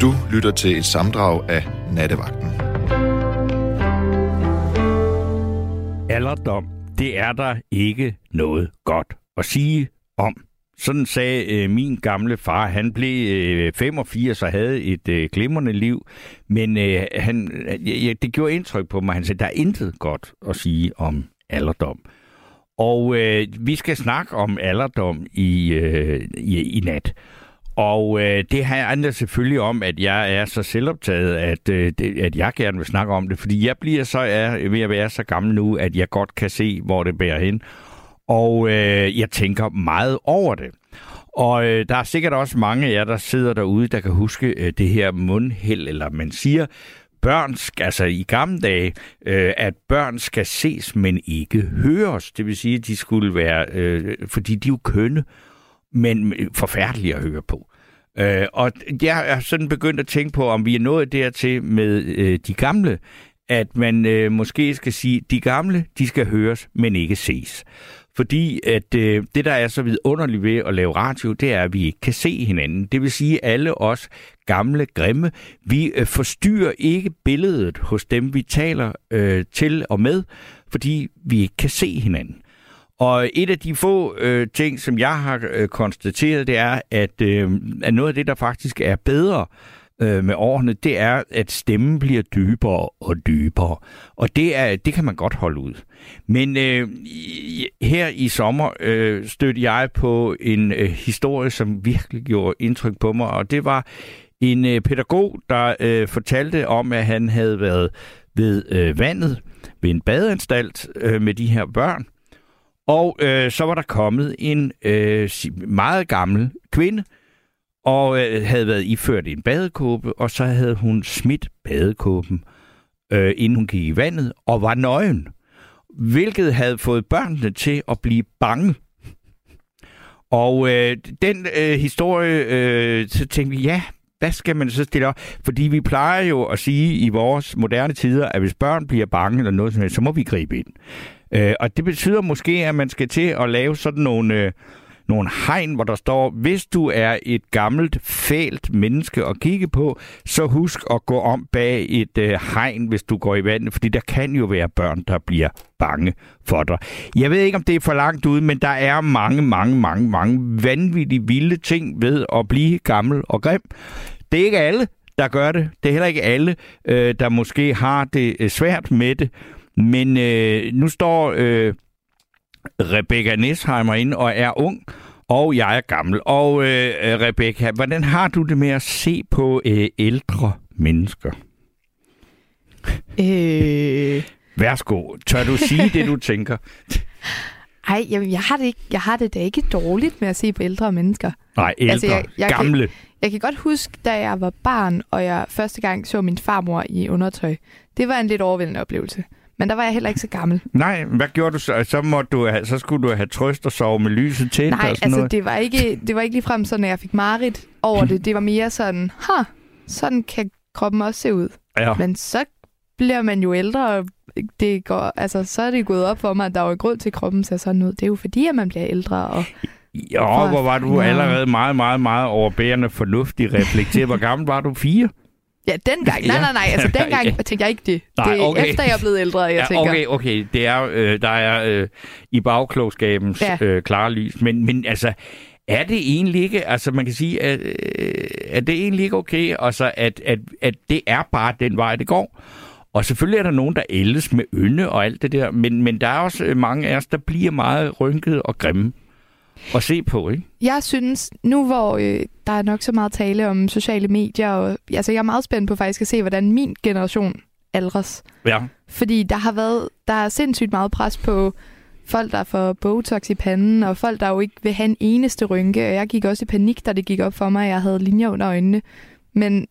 Du lytter til et samdrag af Nattevagten. Alderdom, det er der ikke noget godt at sige om. Sådan sagde øh, min gamle far. Han blev øh, 85 og havde et øh, glimrende liv, men øh, han, ja, det gjorde indtryk på mig. Han sagde, der er intet godt at sige om alderdom. Og øh, vi skal snakke om alderdom i, øh, i, i nat. Og øh, det handler selvfølgelig om, at jeg er så selvoptaget, at, øh, det, at jeg gerne vil snakke om det, fordi jeg bliver så er, ved at være så gammel nu, at jeg godt kan se, hvor det bærer hen. Og øh, jeg tænker meget over det. Og øh, der er sikkert også mange af jer, der sidder derude, der kan huske øh, det her mundhæld, eller man siger, børn, altså i gamle dage, øh, at børn skal ses, men ikke høres. Det vil sige, at de skulle være, øh, fordi de er jo kønne, men forfærdelig at høre på. Øh, og jeg er sådan begyndt at tænke på, om vi er nået dertil med øh, de gamle, at man øh, måske skal sige, de gamle, de skal høres, men ikke ses. Fordi at øh, det, der er så vidunderligt ved at lave radio, det er, at vi ikke kan se hinanden. Det vil sige, at alle os gamle, grimme, vi øh, forstyrrer ikke billedet hos dem, vi taler øh, til og med, fordi vi ikke kan se hinanden. Og et af de få øh, ting, som jeg har øh, konstateret, det er, at, øh, at noget af det, der faktisk er bedre øh, med årene, det er, at stemmen bliver dybere og dybere. Og det, er, det kan man godt holde ud. Men øh, her i sommer øh, stødte jeg på en øh, historie, som virkelig gjorde indtryk på mig, og det var en øh, pædagog, der øh, fortalte om, at han havde været ved øh, vandet ved en badeanstalt øh, med de her børn, og øh, så var der kommet en øh, meget gammel kvinde, og øh, havde været iført i en badekåbe, og så havde hun smidt badekåben, øh, inden hun gik i vandet, og var nøgen. Hvilket havde fået børnene til at blive bange. Og øh, den øh, historie, øh, så tænkte vi, ja, hvad skal man så stille op? Fordi vi plejer jo at sige i vores moderne tider, at hvis børn bliver bange eller noget som helst, så må vi gribe ind. Øh, og det betyder måske, at man skal til at lave sådan nogle, øh, nogle hegn, hvor der står, hvis du er et gammelt, fælt menneske at kigge på, så husk at gå om bag et øh, hegn, hvis du går i vandet, fordi der kan jo være børn, der bliver bange for dig. Jeg ved ikke, om det er for langt ude, men der er mange, mange, mange, mange vanvittige vilde ting ved at blive gammel og grim. Det er ikke alle, der gør det. Det er heller ikke alle, øh, der måske har det øh, svært med det. Men øh, nu står øh, Rebecca Nesheimer inde og er ung, og jeg er gammel. Og øh, Rebecca, hvordan har du det med at se på øh, ældre mennesker? Øh... Værsgo, tør du sige det, du tænker? Ej, jeg, jeg, har det ikke, jeg har det da ikke dårligt med at se på ældre mennesker. Nej, ældre, altså, jeg, jeg gamle. Kan, jeg kan godt huske, da jeg var barn, og jeg første gang så min farmor i undertøj. Det var en lidt overvældende oplevelse. Men der var jeg heller ikke så gammel. Nej, hvad gjorde du så? Så, måtte du have, så skulle du have trøst og sove med lyset til. Nej, og sådan altså noget. det var, ikke, det var ikke ligefrem sådan, at jeg fik marit over det. Det var mere sådan, ha, sådan kan kroppen også se ud. Ja. Men så bliver man jo ældre, og det går, altså, så er det gået op for mig, at der er jo grund til, at kroppen ser sådan ud. Det er jo fordi, at man bliver ældre. Og jo, hvor var du allerede meget, meget, meget overbærende fornuftig reflekteret. Hvor gammel var du? Fire? Ja, dengang. Nej, nej, nej. Altså, dengang ja. tænkte jeg ikke det. Nej, det er okay. efter, jeg er blevet ældre, jeg ja, tænker. Okay, okay. Det er, øh, der er øh, i bagklogskabens ja. øh, klare lys. Men, men altså, er det egentlig ikke, altså man kan sige, at, øh, er det egentlig ikke okay, altså, at, at, at det er bare den vej, det går? Og selvfølgelig er der nogen, der ældes med ynde og alt det der, men, men der er også øh, mange af os, der bliver meget rynket og grimme at se på, ikke? Jeg synes, nu hvor øh, der er nok så meget tale om sociale medier, og, altså jeg er meget spændt på faktisk at se, hvordan min generation aldres. Ja. Fordi der har været, der er sindssygt meget pres på folk, der får Botox i panden, og folk, der jo ikke vil have en eneste rynke. Og jeg gik også i panik, da det gik op for mig, at jeg havde linjer under øjnene. Men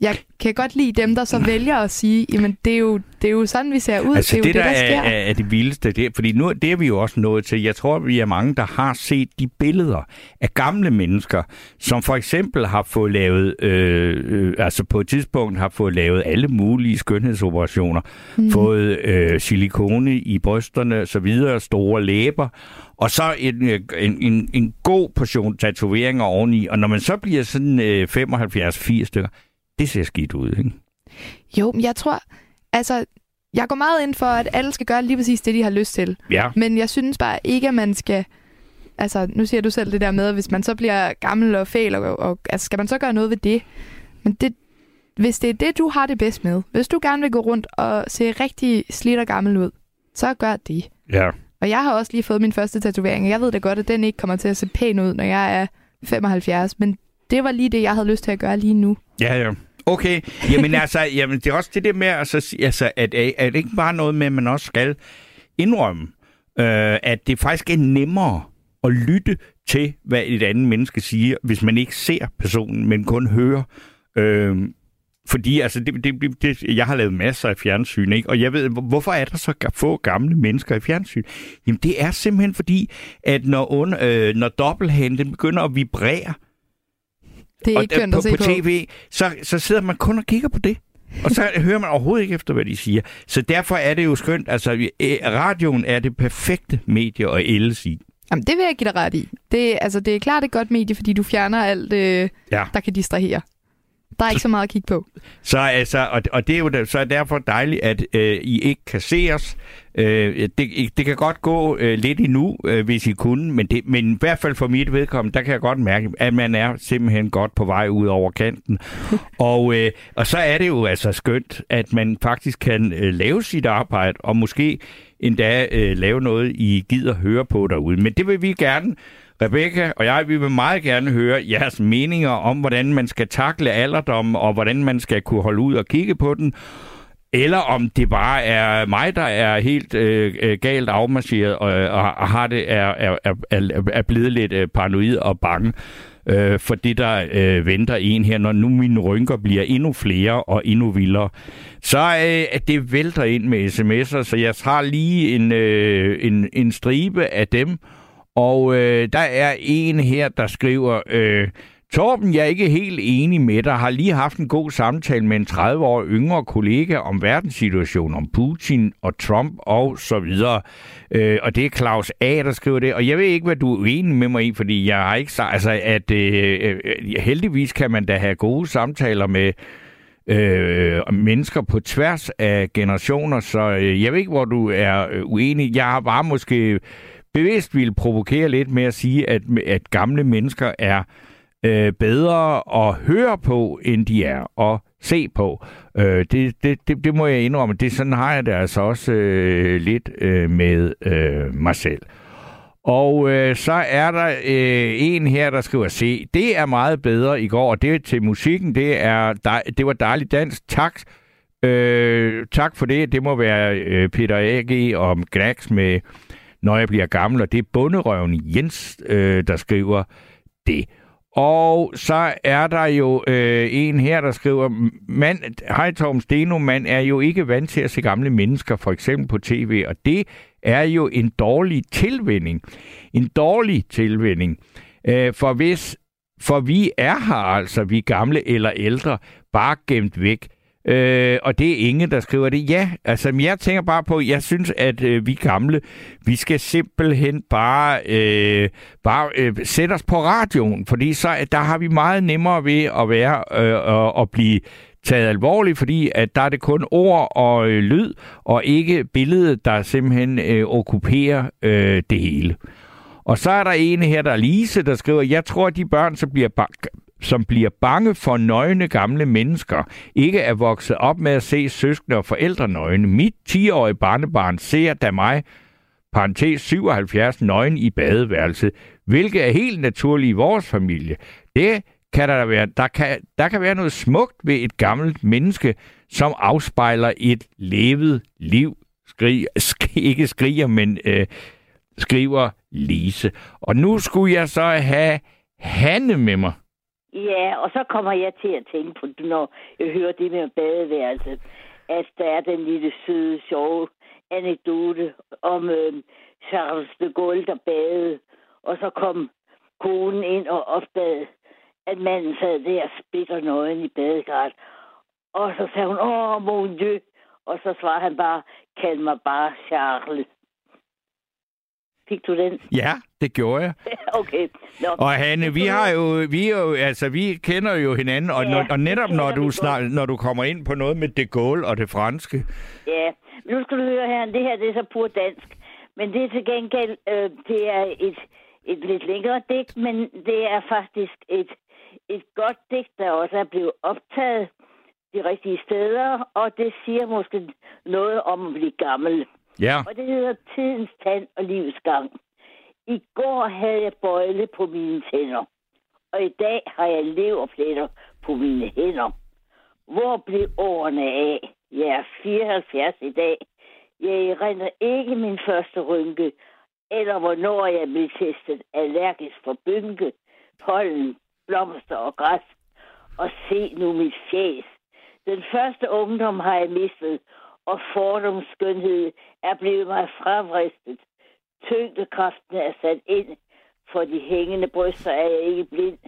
jeg kan godt lide dem, der så vælger at sige, jamen det er jo, det er jo sådan, vi ser ud. Altså det er det, jo der, det, der sker. Er, er det vildeste, det, fordi nu det er vi jo også nået til. Jeg tror, vi er mange, der har set de billeder af gamle mennesker, som for eksempel har fået lavet, øh, øh, altså på et tidspunkt har fået lavet alle mulige skønhedsoperationer, mm. fået øh, silikone i brysterne, så videre, store læber, og så en, en, en, en god portion tatoveringer oveni. Og når man så bliver sådan øh, 75-80 stykker, det ser skidt ud, ikke? Jo, men jeg tror, altså, jeg går meget ind for, at alle skal gøre lige præcis det, de har lyst til. Ja. Men jeg synes bare ikke, at man skal... Altså, nu siger du selv det der med, at hvis man så bliver gammel og fæl, og, og altså, skal man så gøre noget ved det? Men det, hvis det er det, du har det bedst med, hvis du gerne vil gå rundt og se rigtig slidt og gammel ud, så gør det. Ja. Og jeg har også lige fået min første tatovering, og jeg ved da godt, at den ikke kommer til at se pæn ud, når jeg er 75, men det var lige det, jeg havde lyst til at gøre lige nu. Ja, ja. Okay, jamen altså, jamen, det er også det der med, altså, altså at, at, det ikke bare noget med, at man også skal indrømme, øh, at det faktisk er nemmere at lytte til, hvad et andet menneske siger, hvis man ikke ser personen, men kun hører. Øh, fordi altså, det, det, det, jeg har lavet masser af fjernsyn, ikke? og jeg ved, hvorfor er der så få gamle mennesker i fjernsyn? Jamen det er simpelthen fordi, at når, under, øh, når dobbelthænden begynder at vibrere, det er og ikke der- kønt på, at se på på. tv, så, så sidder man kun og kigger på det. Og så hører man overhovedet ikke efter, hvad de siger. Så derfor er det jo skønt. Altså, øh, radioen er det perfekte medie at ældes i. Jamen, det vil jeg give dig ret i. Det, altså, det er klart et godt medie, fordi du fjerner alt, øh, Ja. der kan distrahere. Der er ikke så meget at kigge på. Så, altså, og, og det er jo der, så er derfor dejligt, at øh, I ikke kan se os. Øh, det, det kan godt gå øh, lidt endnu, øh, hvis I kunne, men, det, men i hvert fald for mit vedkommende, der kan jeg godt mærke, at man er simpelthen godt på vej ud over kanten. og, øh, og så er det jo altså skønt, at man faktisk kan øh, lave sit arbejde, og måske endda øh, lave noget, I gider høre på derude. Men det vil vi gerne Rebecca og jeg, vi vil meget gerne høre jeres meninger om, hvordan man skal takle alderdommen, og hvordan man skal kunne holde ud og kigge på den. Eller om det bare er mig, der er helt øh, øh galt afmarcheret og, og, og har det, er, er, er, er, blevet lidt øh, paranoid og bange øh, for det, der øh, venter en her, når nu mine rynker bliver endnu flere og endnu vildere. Så øh, at det vælter ind med sms'er, så jeg har lige en, øh, en, en stribe af dem, og øh, der er en her, der skriver, øh, Torben, jeg er ikke helt enig med dig. Har lige haft en god samtale med en 30 år yngre kollega om verdenssituationen, om Putin og Trump og så videre. Øh, og det er Claus A., der skriver det. Og jeg ved ikke, hvad du er enig med mig i, fordi jeg har ikke sagt, altså, at øh, øh, øh, heldigvis kan man da have gode samtaler med øh, mennesker på tværs af generationer, så øh, jeg ved ikke, hvor du er øh, uenig. Jeg har bare måske bevidst ville provokere lidt med at sige, at, at gamle mennesker er øh, bedre at høre på, end de er at se på. Øh, det, det, det, det må jeg indrømme. Det sådan har jeg det altså også øh, lidt øh, med øh, mig selv. Og øh, så er der øh, en her, der skriver, se, det er meget bedre i går, og det er til musikken, det, er, dej, det var dejligt dansk. Tak, øh, tak for det. Det må være øh, Peter A.G. om Gnax med når jeg bliver gammel, og det er bunderøven Jens, øh, der skriver det. Og så er der jo øh, en her, der skriver, man, hej Torben Steno, man er jo ikke vant til at se gamle mennesker, for eksempel på tv, og det er jo en dårlig tilvænning. En dårlig tilvænning. Øh, for hvis, for vi er her altså, vi gamle eller ældre, bare gemt væk. Øh, og det er ingen, der skriver det. Ja, altså jeg tænker bare på, jeg synes, at øh, vi gamle, vi skal simpelthen bare, øh, bare øh, sætte os på radioen, fordi så der har vi meget nemmere ved at være øh, og, og blive taget alvorligt, fordi at der er det kun ord og øh, lyd, og ikke billedet, der simpelthen øh, okkuperer øh, det hele. Og så er der en her, der er Lise, der skriver, jeg tror, at de børn, som bliver, som bliver bange for nøgne gamle mennesker, ikke er vokset op med at se søskende og forældre nøgne. Mit 10-årige barnebarn ser da mig, parentes 77, nøgen i badeværelset, hvilket er helt naturligt i vores familie. Det kan der være, der kan, der kan være noget smukt ved et gammelt menneske, som afspejler et levet liv. Skrig, sk, ikke skriger, men øh, skriver Lise. Og nu skulle jeg så have Hanne med mig. Ja, og så kommer jeg til at tænke på, når jeg hører det med badeværelset, at der er den lille søde, sjove anekdote om øh, Charles de Gaulle, der badede, og så kom konen ind og opdagede, at manden sad der splitter nøgen i badegrad. Og så sagde hun, åh, mon Dieu. Og så svarede han bare, kald mig bare Charles. Fik du den? Ja, det gjorde jeg. okay. Nå. Og Hanne, vi har jo, vi er jo, altså, vi kender jo hinanden, og, Ja, når, og netop når du, snart, når du kommer ind på noget med de Gaulle og det franske, Ja, nu skal du høre her. Det her det er så pur dansk. Men det er til gengæld, øh, det er et, et lidt længere digt, men det er faktisk et, et godt digt, der også er blevet optaget de rigtige steder, og det siger måske noget om at blive gammel. ja, Og det hedder Tidens tand og livets gang. I går havde jeg bøjle på mine tænder, og i dag har jeg leverpletter på mine hænder. Hvor blev årene af? Jeg er 74 i dag. Jeg erindrer ikke min første rynke, eller hvornår jeg blev testet allergisk for bynke, pollen, blomster og græs. Og se nu mit fjes. Den første ungdom har jeg mistet, og fordomsskønhed er blevet mig fravristet. Tyngdekraften er sat ind, for de hængende bryster er jeg ikke blind.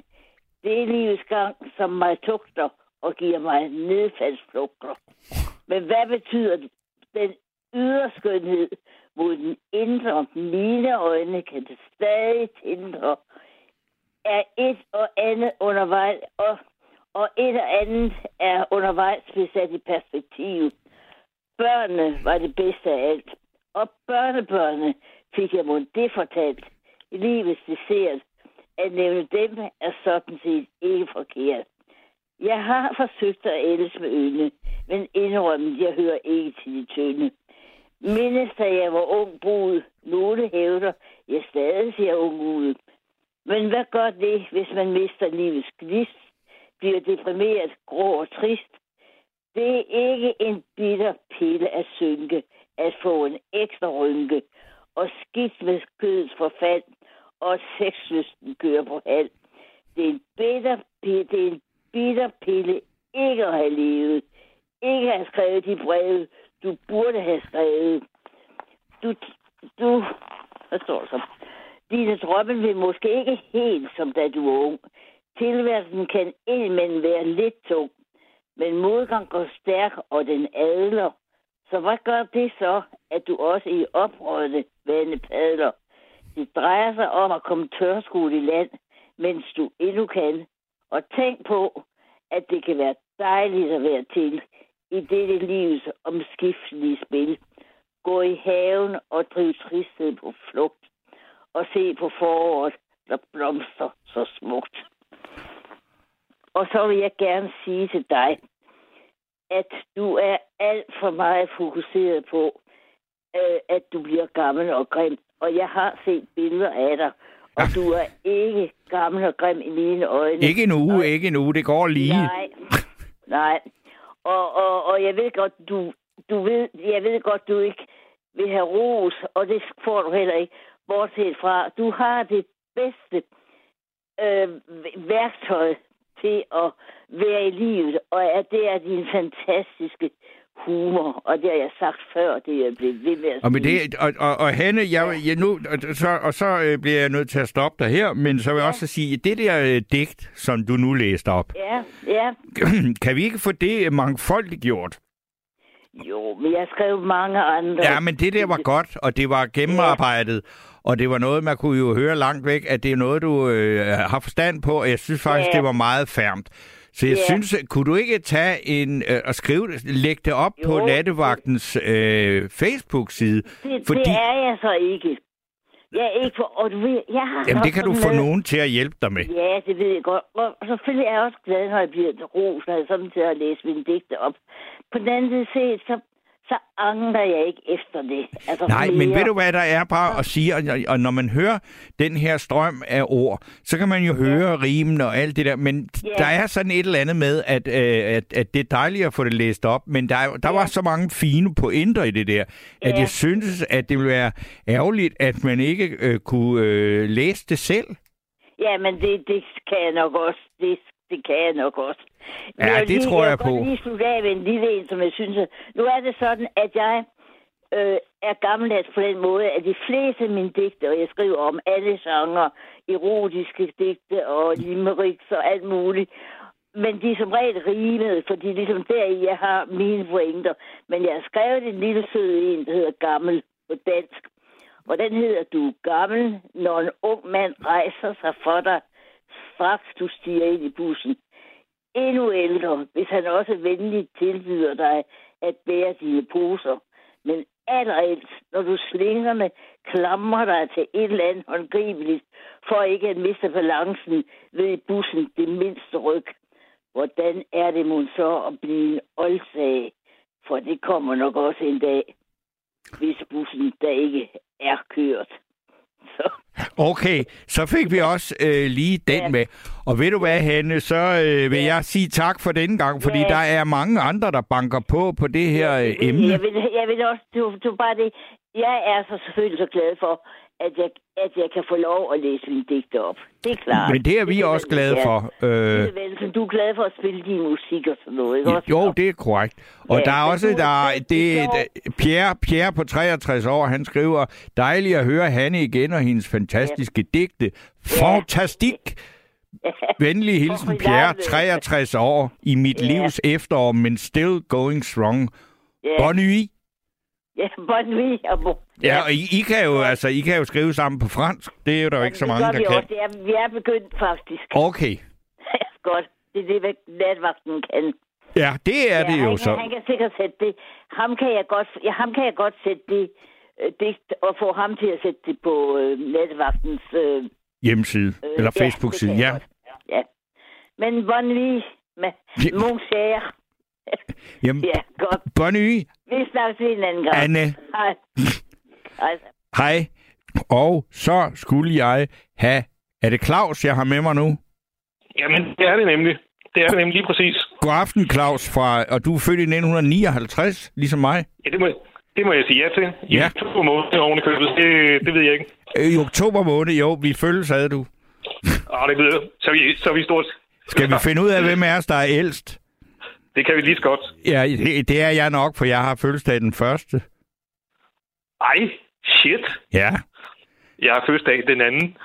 Det er livets gang, som mig tugter og giver mig nedfaldsflugter. Men hvad betyder den ydre skønhed mod den indre? Mine øjne kan det stadig tindre. Er et og andet undervejs, og, og et og andet er undervejs besat i perspektiv. Børnene var det bedste af alt. Og børnebørnene fik jeg mod det fortalt. I livets dessert. At nævne dem er sådan set ikke forkert. Jeg har forsøgt at ældes med ynde, men indrømmet, jeg hører ikke til de tynde. Mindes, da jeg var ung brud, nogle hævder, jeg stadig ser ung ud. Men hvad gør det, hvis man mister livets gnist, bliver deprimeret, grå og trist? Det er ikke en bitter pille at synke, at få en ekstra rynke, og skidt med kødets forfald, og sexlysten kører på halv. Det er en bitter det er en bitter pille ikke at have levet. Ikke at have skrevet de breve, du burde have skrevet. Du, du, hvad står så? Dine drømme vil måske ikke helt som da du var ung. Tilværelsen kan indimellem være lidt tung, men modgang går stærk, og den adler. Så hvad gør det så, at du også i oprørte vande padler? Det drejer sig om at komme tørskud i land, mens du endnu kan. Og tænk på, at det kan være dejligt at være til i dette livs omskiftelige spil. Gå i haven og driv tristhed på flugt. Og se på foråret, der blomster så smukt. Og så vil jeg gerne sige til dig, at du er alt for meget fokuseret på, øh, at du bliver gammel og grim. Og jeg har set billeder af dig, og du er ikke gammel og grim i mine øjne. ikke en uge, ikke uge, det går lige. Nej, nej. Og, og, og jeg ved godt, du, du ved, jeg ved godt, du ikke vil have ros, og det får du heller ikke, bortset fra, du har det bedste øh, værktøj til at være i livet, og at det er din fantastiske humor, og det har jeg sagt før, det er jeg blevet ved med at Og, med det, og, og, og Hanne, jeg, jeg nu, og så, og så øh, bliver jeg nødt til at stoppe dig her, men så vil jeg også sige, det der øh, digt, som du nu læste op, Ja, ja. kan vi ikke få det mangfoldigt gjort? Jo, men jeg skrev mange andre. Ja, men det der var godt, og det var gennemarbejdet, og det var noget, man kunne jo høre langt væk, at det er noget, du øh, har forstand på, og jeg synes faktisk, Ja. det var meget færmt. Så jeg Ja. synes, kunne du ikke tage en øh, og skrive lægge det op Jo. på Nattevagtens øh, Facebook-side? det, fordi- det er jeg så ikke. Jeg er ikke for, og du ved, jeg har Jamen, det kan du sådan få nogen til at hjælpe dig med. Ja, det ved jeg godt. Og selvfølgelig er jeg også glad, når jeg bliver ros, når jeg samtidig har læst mine digte op. På den anden side set, så, så angrer jeg ikke efter det. Altså, Nej, mere. men ved du hvad der er bare at sige, og, og når man hører den her strøm af ord, så kan man jo høre rimen og alt det der, men Ja. der er sådan et eller andet med, at, øh, at, at det er dejligt at få det læst op, men der, er- der var så mange fine pointer i det der, at Ja. jeg synes, at det ville være ærgerligt, at man ikke øh, kunne øh, læse det selv. Ja, men det, det kan jeg nok også. Det, det kan jeg nok også. Men Ja, vil det tror jeg jeg på. Jeg lige slutte af med en lille en, som jeg synes... at- Nu er det sådan, at jeg øh, er gammeldags på den måde, at de fleste af mine digte, og jeg skriver om alle genrer, erotiske digte og limericks og alt muligt, men de er som regel rimede, fordi ligesom deri, jeg har mine pointer. Men jeg har skrevet en lille sød en, der hedder Gammel på dansk. Hvordan hedder du gammel, når en ung mand rejser sig for dig, straks du stiger ind i bussen? Endnu ældre, hvis han også venligt tilbyder dig at bære dine poser. Men allerældst, når du slingerne klamrer dig til et eller andet håndgribeligt, for ikke at miste balancen ved bussen det mindste ryg. Hvordan er det mon så at blive en oldsag? For det kommer nok også en dag, hvis bussen der ikke er kørt. Så. Okay, så fik vi også øh, lige den Ja. med. Og ved du hvad, Hanne, så øh, vil Ja. jeg sige tak for denne gang, fordi Ja. der er mange andre, der banker på på det her øh, emne. Jeg vil, jeg vil også, du, du bare det, jeg er så selvfølgelig så glad for, at jeg, at jeg kan få lov at læse mine digte op. Det er klart. Men det er vi vil også man glade for. Øh, Det er vel, du er glad for at spille din musik og sådan noget, ikke også? jo, det er korrekt. Og Ja, der er også, der er, det- det, det er Pierre, Pierre på 63 år, han skriver, dejligt at høre Hanne igen og hendes fantastiske digte. Fantastik! Venlig hilsen. Pierre, 63 år, i mit Ja. livs efterår, men still going strong. Ja, Bon nuit. Ja bon nuit, og bo. Ja, og I, I, kan jo, altså, I kan jo skrive sammen på fransk. Det er jo der jo ikke så mange, der vi kan. Også. Det er, vi er begyndt faktisk. Okay. Godt. Det er det, hvad natvagten kan. Ja, det er ja, det jo han, så. Han kan sikkert sætte det. Ham kan jeg godt, ja, ham kan jeg godt sætte det øh, digt, og få ham til at sætte det på øh, natvagtens øh, Hjemmeside, øh, eller ja, Facebook-side. Ja, godt. ja. Men bon nuit, Ja. mon cher. Jamen, Ja, godt. bon nuit, Vi snakkes en anden gang. Anne. Hej. Hej. Hej. Og så skulle jeg have... Er det Claus, jeg har med mig nu? Jamen, det er det nemlig. Det er det nemlig lige præcis. God aften, Claus, fra, og du er født i 1959, ligesom mig. Ja, det må, det må jeg sige ja til. I Ja. to måneder oven i købet, det, det ved jeg ikke. Øh, I oktober måned, jo, vi følges ad, du. Ah, det ved jeg. Så er vi, så vi stort. Skal vi finde ud af, hvem af os, der er ældst? Det kan vi lige så godt. Ja, det, det er jeg nok, for jeg har fødselsdag den første. Ej, shit. Ja. Jeg har fødselsdag den anden.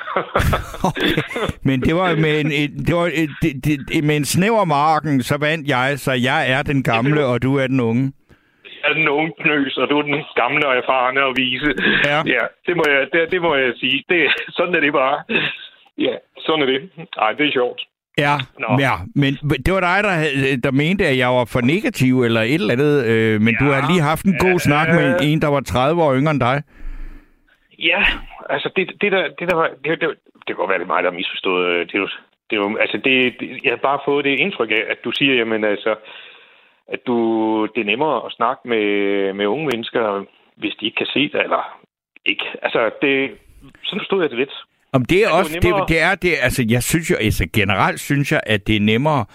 Men det var med en, det var et, det, det, med en snæver marken, så vandt jeg, så jeg er den gamle, og du er den unge. Jeg er den unge knøs, og du er den gamle og erfarne og vise. Ja. ja det, må jeg, det, det må jeg sige. Det, sådan er det bare. Ja, sådan er det. Ej, det er sjovt. Ja, Nå. ja, men det var dig, der, der mente, at jeg var for negativ eller et eller andet. Øh, men ja, du har lige haft en god snak med en, der var 30 år yngre end dig. Ja, altså det, det der, det der var, det, det, det kan godt være, det er mig, der har misforstået. øh, Det, er jo- det, er jo- altså det, det, jeg har bare fået det indtryk af, at du siger, jamen altså, at du, det er nemmere at snakke med, med unge mennesker, hvis de ikke kan se dig, eller ikke. Altså, det, sådan forstod jeg det lidt. Om det er det var også, det, nemmere- det er det, altså jeg synes jo, altså generelt synes jeg, at det er nemmere,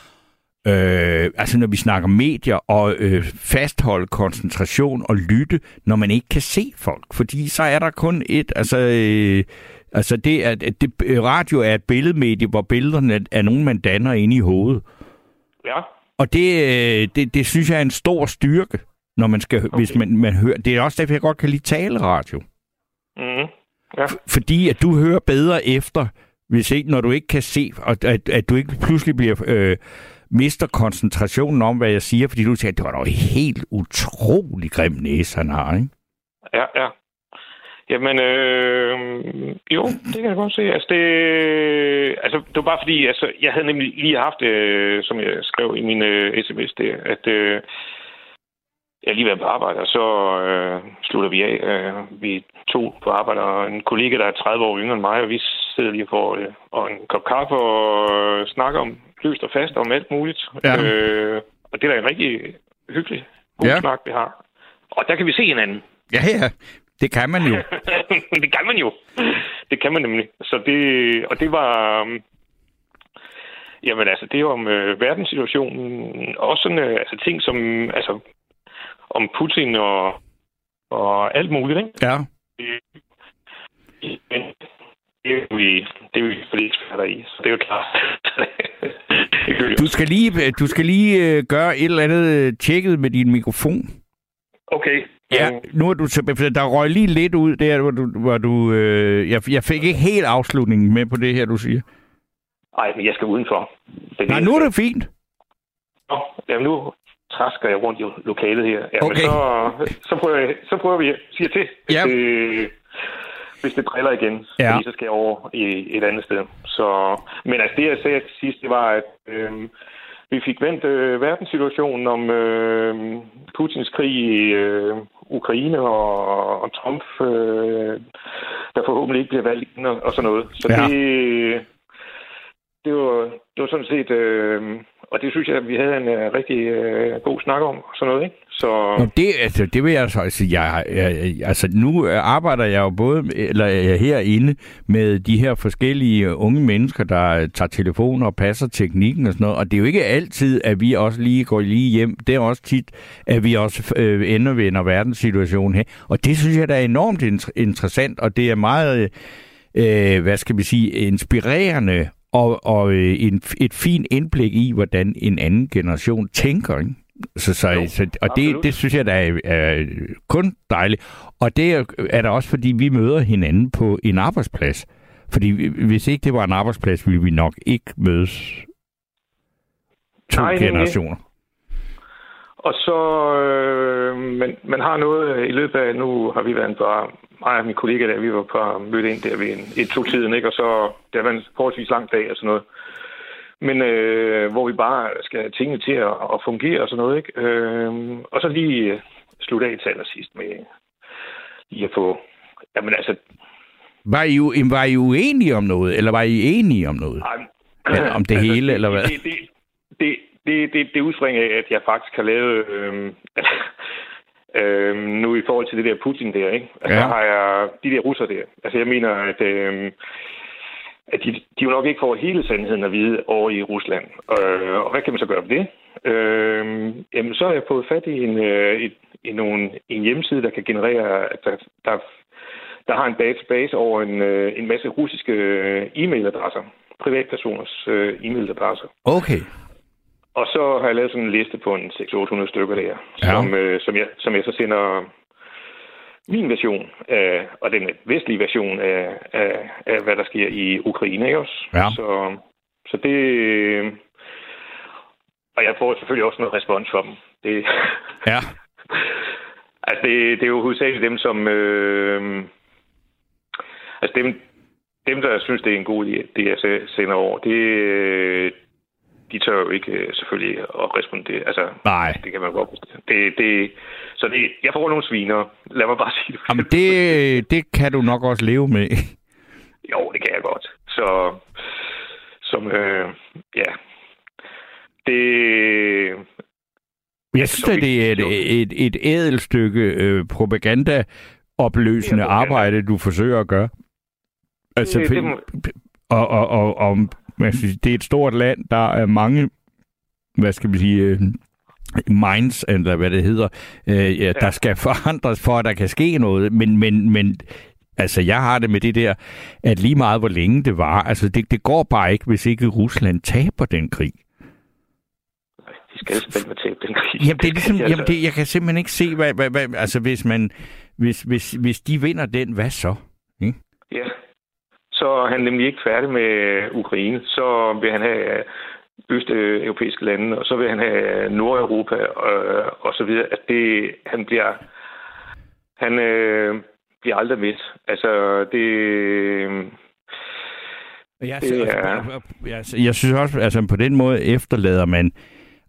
øh, altså når vi snakker medier, og øh, fastholde koncentration og lytte, når man ikke kan se folk. Fordi så er der kun et, altså, øh, altså det er, det, radio er et billedmedie, hvor billederne er, er nogen, man danner inde i hovedet. Ja, Og det, øh, det, det synes jeg er en stor styrke, når man skal, okay. hvis man, man hører. Det er også derfor, jeg godt kan lide taleradio. mm, ja. Fordi at du hører bedre efter, hvis ikke, når du ikke kan se, og at, at du ikke pludselig bliver, øh, mister koncentrationen om, hvad jeg siger, fordi du siger, det var da helt utrolig grim næse, han har, ikke? Ja, ja. Jamen, øh, jo, det kan jeg godt se. Altså, det, altså, det var bare fordi, altså, jeg havde nemlig lige haft, øh, som jeg skrev i min øh, sms, det, at øh, jeg har lige været på arbejde, og så øh, slutter vi af. Øh, vi er to på arbejde, og en kollega, der er 30 år yngre end mig, og vi sidder lige for øh, og en kop kaffe og øh, snakker om løst og fast om alt muligt. Ja. Øh, og det er da en rigtig hyggelig god Ja. snak, vi har. Og der kan vi se hinanden. Ja, ja. Det kan man jo. det kan man jo. Det kan man nemlig. Så det, og det var... um, Jamen altså, det er om øh, verdenssituationen. Også sådan, øh, altså ting som, altså, om Putin og, og alt muligt, ikke? Ja. Men det er vi, det er vi eksperter i, så det er jo klart. Du skal lige, du skal lige øh, gøre et eller andet øh, tjekket med din mikrofon. Okay. Ja, nu er du tilbage. Der røg lige lidt ud der, hvor du... Hvor du øh, jeg, jeg fik ikke helt afslutningen med på det her, du siger. Nej, men jeg skal udenfor. Det Nej, nu er det fint. Nå, jamen nu træsker jeg rundt i lokalet her. Jamen, Okay. så, så, prøver jeg, så prøver vi at sige til. Ja. Øh, hvis det driller igen, Ja. fordi så skal jeg over i et andet sted. Så, men altså det, jeg sagde sidst, det var, at øh, vi fik vendt øh, verdenssituationen om øh, Putins krig i øh, Ukraine og, og Trump, øh, der forhåbentlig ikke bliver valgt igen og, og sådan noget. Så Ja. det, det, var, det var sådan set... Øh, og det synes jeg, at vi havde en uh, rigtig uh, god snak om og sådan noget, ikke? Så... Nå, det, altså, det vil jeg så altså, Jeg, jeg, altså, nu øh, arbejder jeg jo både eller jeg herinde med de her forskellige unge mennesker, der tager telefoner og passer teknikken og sådan noget. Og det er jo ikke altid, at vi også lige går lige hjem. Det er også tit, at vi også øh, endevender verdenssituationen her. Og det synes jeg, der er enormt inter- interessant, og det er meget, øh, hvad skal vi sige, inspirerende og, og øh, en, et fint indblik i, hvordan en anden generation tænker. Ikke? Så, så, Jo, så, og det, absolut. det synes jeg, der er, er kun dejligt. Og det er, er der også, fordi vi møder hinanden på en arbejdsplads. Fordi hvis ikke det var en arbejdsplads, ville vi nok ikke mødes to Nej, generationer. Og så, øh, man, man har noget i løbet af, nu har vi været bare, mig og min kollega der, vi var på mødt ind der ved en, et to tiden, ikke? og så, det var en forholdsvis lang dag og sådan noget. Men øh, hvor vi bare skal tingene til at, at fungere og sådan noget, ikke? Øh, og så lige øh, slutte af til allersidst med lige at få, jamen altså, Var I, jo- var I uenige om noget, eller var I enige om noget? ej, Eller om det hele, eller hvad? Det, det, det, det, det, det udspringer af, at jeg faktisk har lavet... Øh, øh, nu i forhold til det der Putin der, ikke? Altså, Ja. ja. har jeg... De der russer der. Altså, jeg mener, at... Øh, at de, de jo nok ikke får hele sandheden at vide over i Rusland. Øh, og hvad kan man så gøre ved det? Øh, jamen, så har jeg fået fat i en, øh, et, i nogle, en hjemmeside, der kan generere, at der, der, der har en database over en, øh, en masse russiske øh, e-mailadresser. Privatpersoners øh, e-mailadresser. Okay. Og så har jeg lavet sådan en liste på en 600-800 stykker der, Ja. som, øh, som, jeg, som jeg så sender min version af, og den vestlige version af, af, af, hvad der sker i Ukraine, ikke også? Ja. Så, så det... Og jeg får selvfølgelig også noget respons fra dem. Det, Ja. altså, det, det er jo hovedsageligt dem, som... Øh, altså, dem, dem, der synes, det er en god idé, det jeg se- sender over, det, tør jo ikke øh, selvfølgelig at respondere. Altså, Nej. det kan man godt. Det, det, så det, jeg får nogle sviner. Lad mig bare sige det. Jamen, det, det kan du nok også leve med. Jo, det kan jeg godt. Så, som, øh, ja. Det, Jeg synes, at det er et, et, et ædelt stykke øh, propaganda-opløsende arbejde, du forsøger at gøre. Altså, Det- det må- og, og, og, og jeg sige, det er et stort land, der er mange, hvad skal vi sige, øh, minds, eller hvad det hedder, øh, ja, der skal forandres for, at der kan ske noget. Men, men, men altså, jeg har det med det der, at lige meget hvor længe det var, altså det, det går bare ikke, hvis ikke Rusland taber den krig. skal spille med tabe den krig. Jamen, det er ligesom, de jamen det, jeg kan simpelthen ikke se, hvad, hvad, hvad altså hvis man, hvis, hvis, hvis de vinder den, hvad så? Ja. Så er han nemlig ikke færdig med Ukraine. Så vil han have østeuropæiske lande, og så vil han have Nordeuropa og, og så videre. At det, han bliver, han øh, bliver aldrig midt. Altså, det... Jeg, Det er- jeg, jeg synes også, altså på den måde efterlader man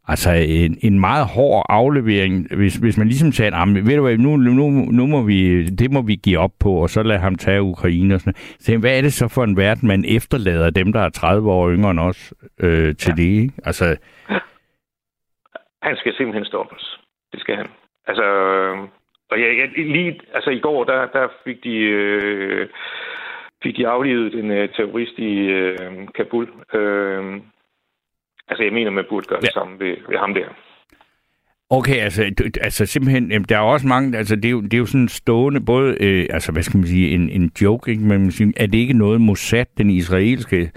altså en, en meget hård aflevering, hvis, hvis man ligesom sagde, "Ah, ved du hvad, nu, nu, nu må vi, det må vi give op på, og så lad ham tage Ukraine og sådan. Så hvad er det så for en verden, man efterlader dem, der er 30 år yngre end os, øh, til ja. det, ikke? Altså, Han skal simpelthen stoppes. Det skal han. Altså, og jeg, jeg, lige, altså i går, der, der fik de, øh, fik de aflivet en øh, terrorist i øh, Kabul. Øh, altså, jeg mener, man burde gøre det Ja. samme ved, ved ham der. Okay, altså, du- altså simpelthen, der er også mange, altså det er jo, det er jo sådan stående, både, øh, altså hvad skal man sige, en, en joke, ikke? Men man siger, er det ikke noget Mossad, den israelske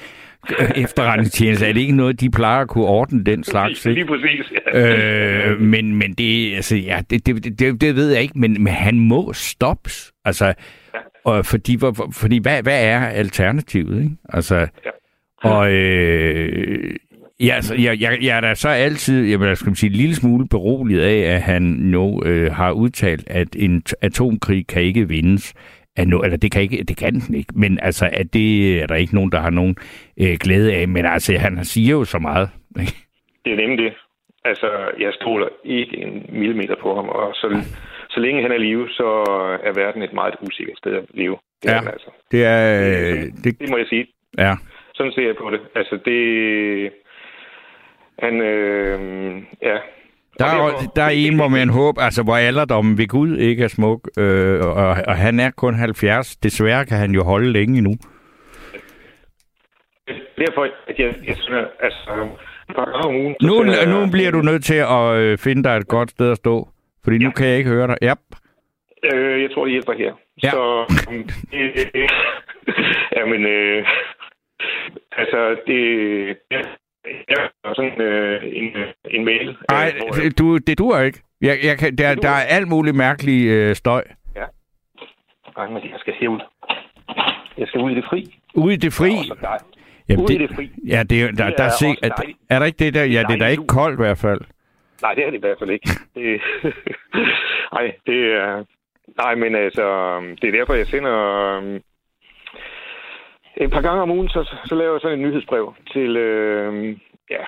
efterretningstjeneste, er det ikke noget, de plejer at kunne ordne den slags, ikke? Lige præcis, ja. Øh, men, men det, altså, ja, det, det, det, det ved jeg ikke, men, men han må stoppes. Altså, og fordi, hvor- fordi hvad, hvad er alternativet, ikke? Altså, Ja. Og øh, ja, altså, jeg, jeg, jeg er da så altid, jeg vil skal man sige, en lille smule beroliget af, at han nu øh, har udtalt, at en t- atomkrig kan ikke vindes er no, eller det kan, ikke, det kan den ikke, men altså, at det er der ikke nogen, der har nogen øh, glæde af. Men altså, han siger jo så meget. Ikke? Det er nemlig det. Altså, jeg stoler ikke en millimeter på ham, og så, så længe han er i live, så er verden et meget usikkert sted at leve. Det Ja. er, altså. Det er... Øh, det, det må jeg sige. ja. Sådan ser jeg på det. Altså, det... Han, øh, ja. Der er, derfor- der er en, hvor man håber, altså hvor alderdommen ved Gud ikke er smuk, øh, og, og han er kun 70. Desværre kan han jo holde længe endnu. Derfor, at jeg, jeg synes, altså, ugen... Nu, jeg- nu bliver du nødt til at øh, finde dig et godt sted at stå, fordi nu Ja. kan jeg ikke høre dig. Ja, Øh, jeg tror, det hjælper her. Ja. Så, um, øh, ja, men, øh, altså, det, jeg har sådan øh, en, en mail. øh, nej, du, det duer ikke. Jeg, jeg kan, der, der er alt muligt mærkelig øh, støj. Ej, men jeg skal herud. Jeg skal ud i det fri. Ude i det fri. Dejligt. Jamen, det fri. Ja, det, er- der, Det der, er er, sig, er, er der ikke det der? Ja, det er da ikke koldt i hvert fald. Nej, det er det i hvert fald ikke. Det, nej, det er... Nej, men altså, det er derfor, jeg sender... Et par gange om ugen, så, så laver jeg sådan et nyhedsbrev til... Øh, ja,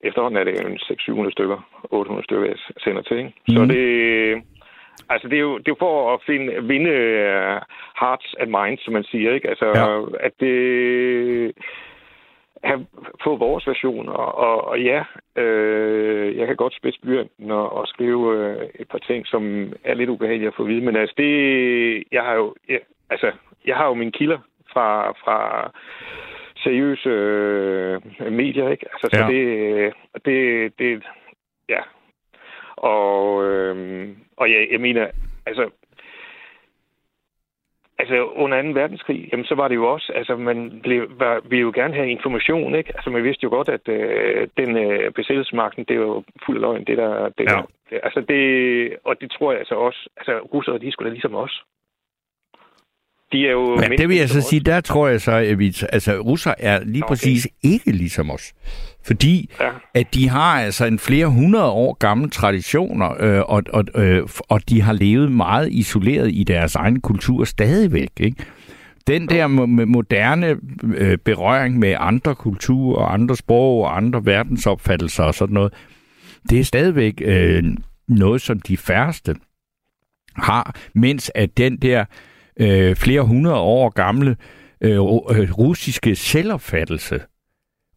efterhånden er det jo en 600-700 stykker, 800 stykker, jeg sender til. Ikke? Så Mhm. det... Altså, det er jo, det er jo for at finde, vinde uh, hearts and minds, som man siger, ikke? Altså, Ja. at det have, få vores version. Og, og, og ja, øh, jeg kan godt spidse blyanten og, og skrive øh, et par ting, som er lidt ubehagelige at få at vide. Men altså, det, jeg har jo, ja, altså, jeg har jo mine kilder fra, fra seriøse øh, medier, ikke? Altså, så Ja. det, det, det, ja. Og, øh, og jeg, jeg mener, altså, Altså, under 2. verdenskrig, jamen, så var det jo også, altså, man blev, var, ville jo gerne have information, ikke? Altså, man vidste jo godt, at øh, den øh, besættelsesmagten, det er jo fuld af løgn, det der, det Ja. der. Altså, det, og det tror jeg altså også, altså, russere, de sgu da ligesom os. De er jo... Men det vil jeg så sige, der tror jeg så, at vi, altså russer er lige Okay. præcis ikke ligesom os. Fordi Ja. at de har altså en flere hundrede år gamle traditioner, øh, og, og, øh, og de har levet meget isoleret i deres egen kultur stadigvæk. Ikke? Den der moderne øh, berøring med andre kulturer, og andre sprog og andre verdensopfattelser og sådan noget, det er stadigvæk øh, noget, som de færreste har, mens at den der øh, flere hundrede år gamle øh, øh, russiske selvopfattelse,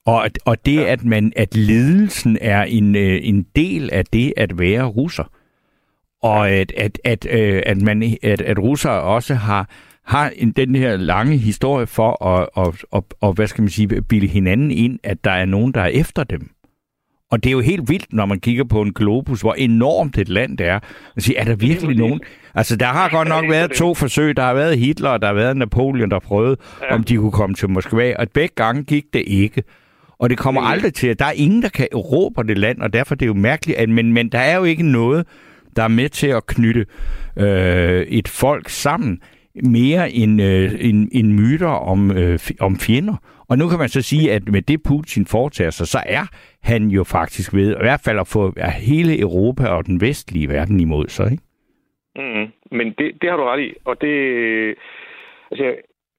og, at- og det, at man at ledelsen er en, øh, en del af det at være russer, og at, at, at, øh, at, man, at, at russere også har har en, den her lange historie for at, at, at, at, hvad skal man sige, bilde hinanden ind, at der er nogen, der er efter dem. Og det er jo helt vildt, når man kigger på en globus, hvor enormt et land det er. Man siger, er der virkelig nogen? Altså, der har godt nok været to forsøg. Der har været Hitler, og der har været Napoleon, der prøvede, Ja. om de kunne komme til Moskva. Og begge gange gik det ikke. Og det kommer aldrig til, at der er ingen, der kan erobre det land, og derfor er det jo mærkeligt. At, men, men der er jo ikke noget, der er med til at knytte øh, et folk sammen mere end, øh, end, end myter om, øh, om fjender. Og nu kan man så sige, at med det Putin foretager sig, så er han jo faktisk ved, i hvert fald at få hele Europa og den vestlige verden imod sig. Ikke? Mm, men det, det har du ret i, og det... Altså,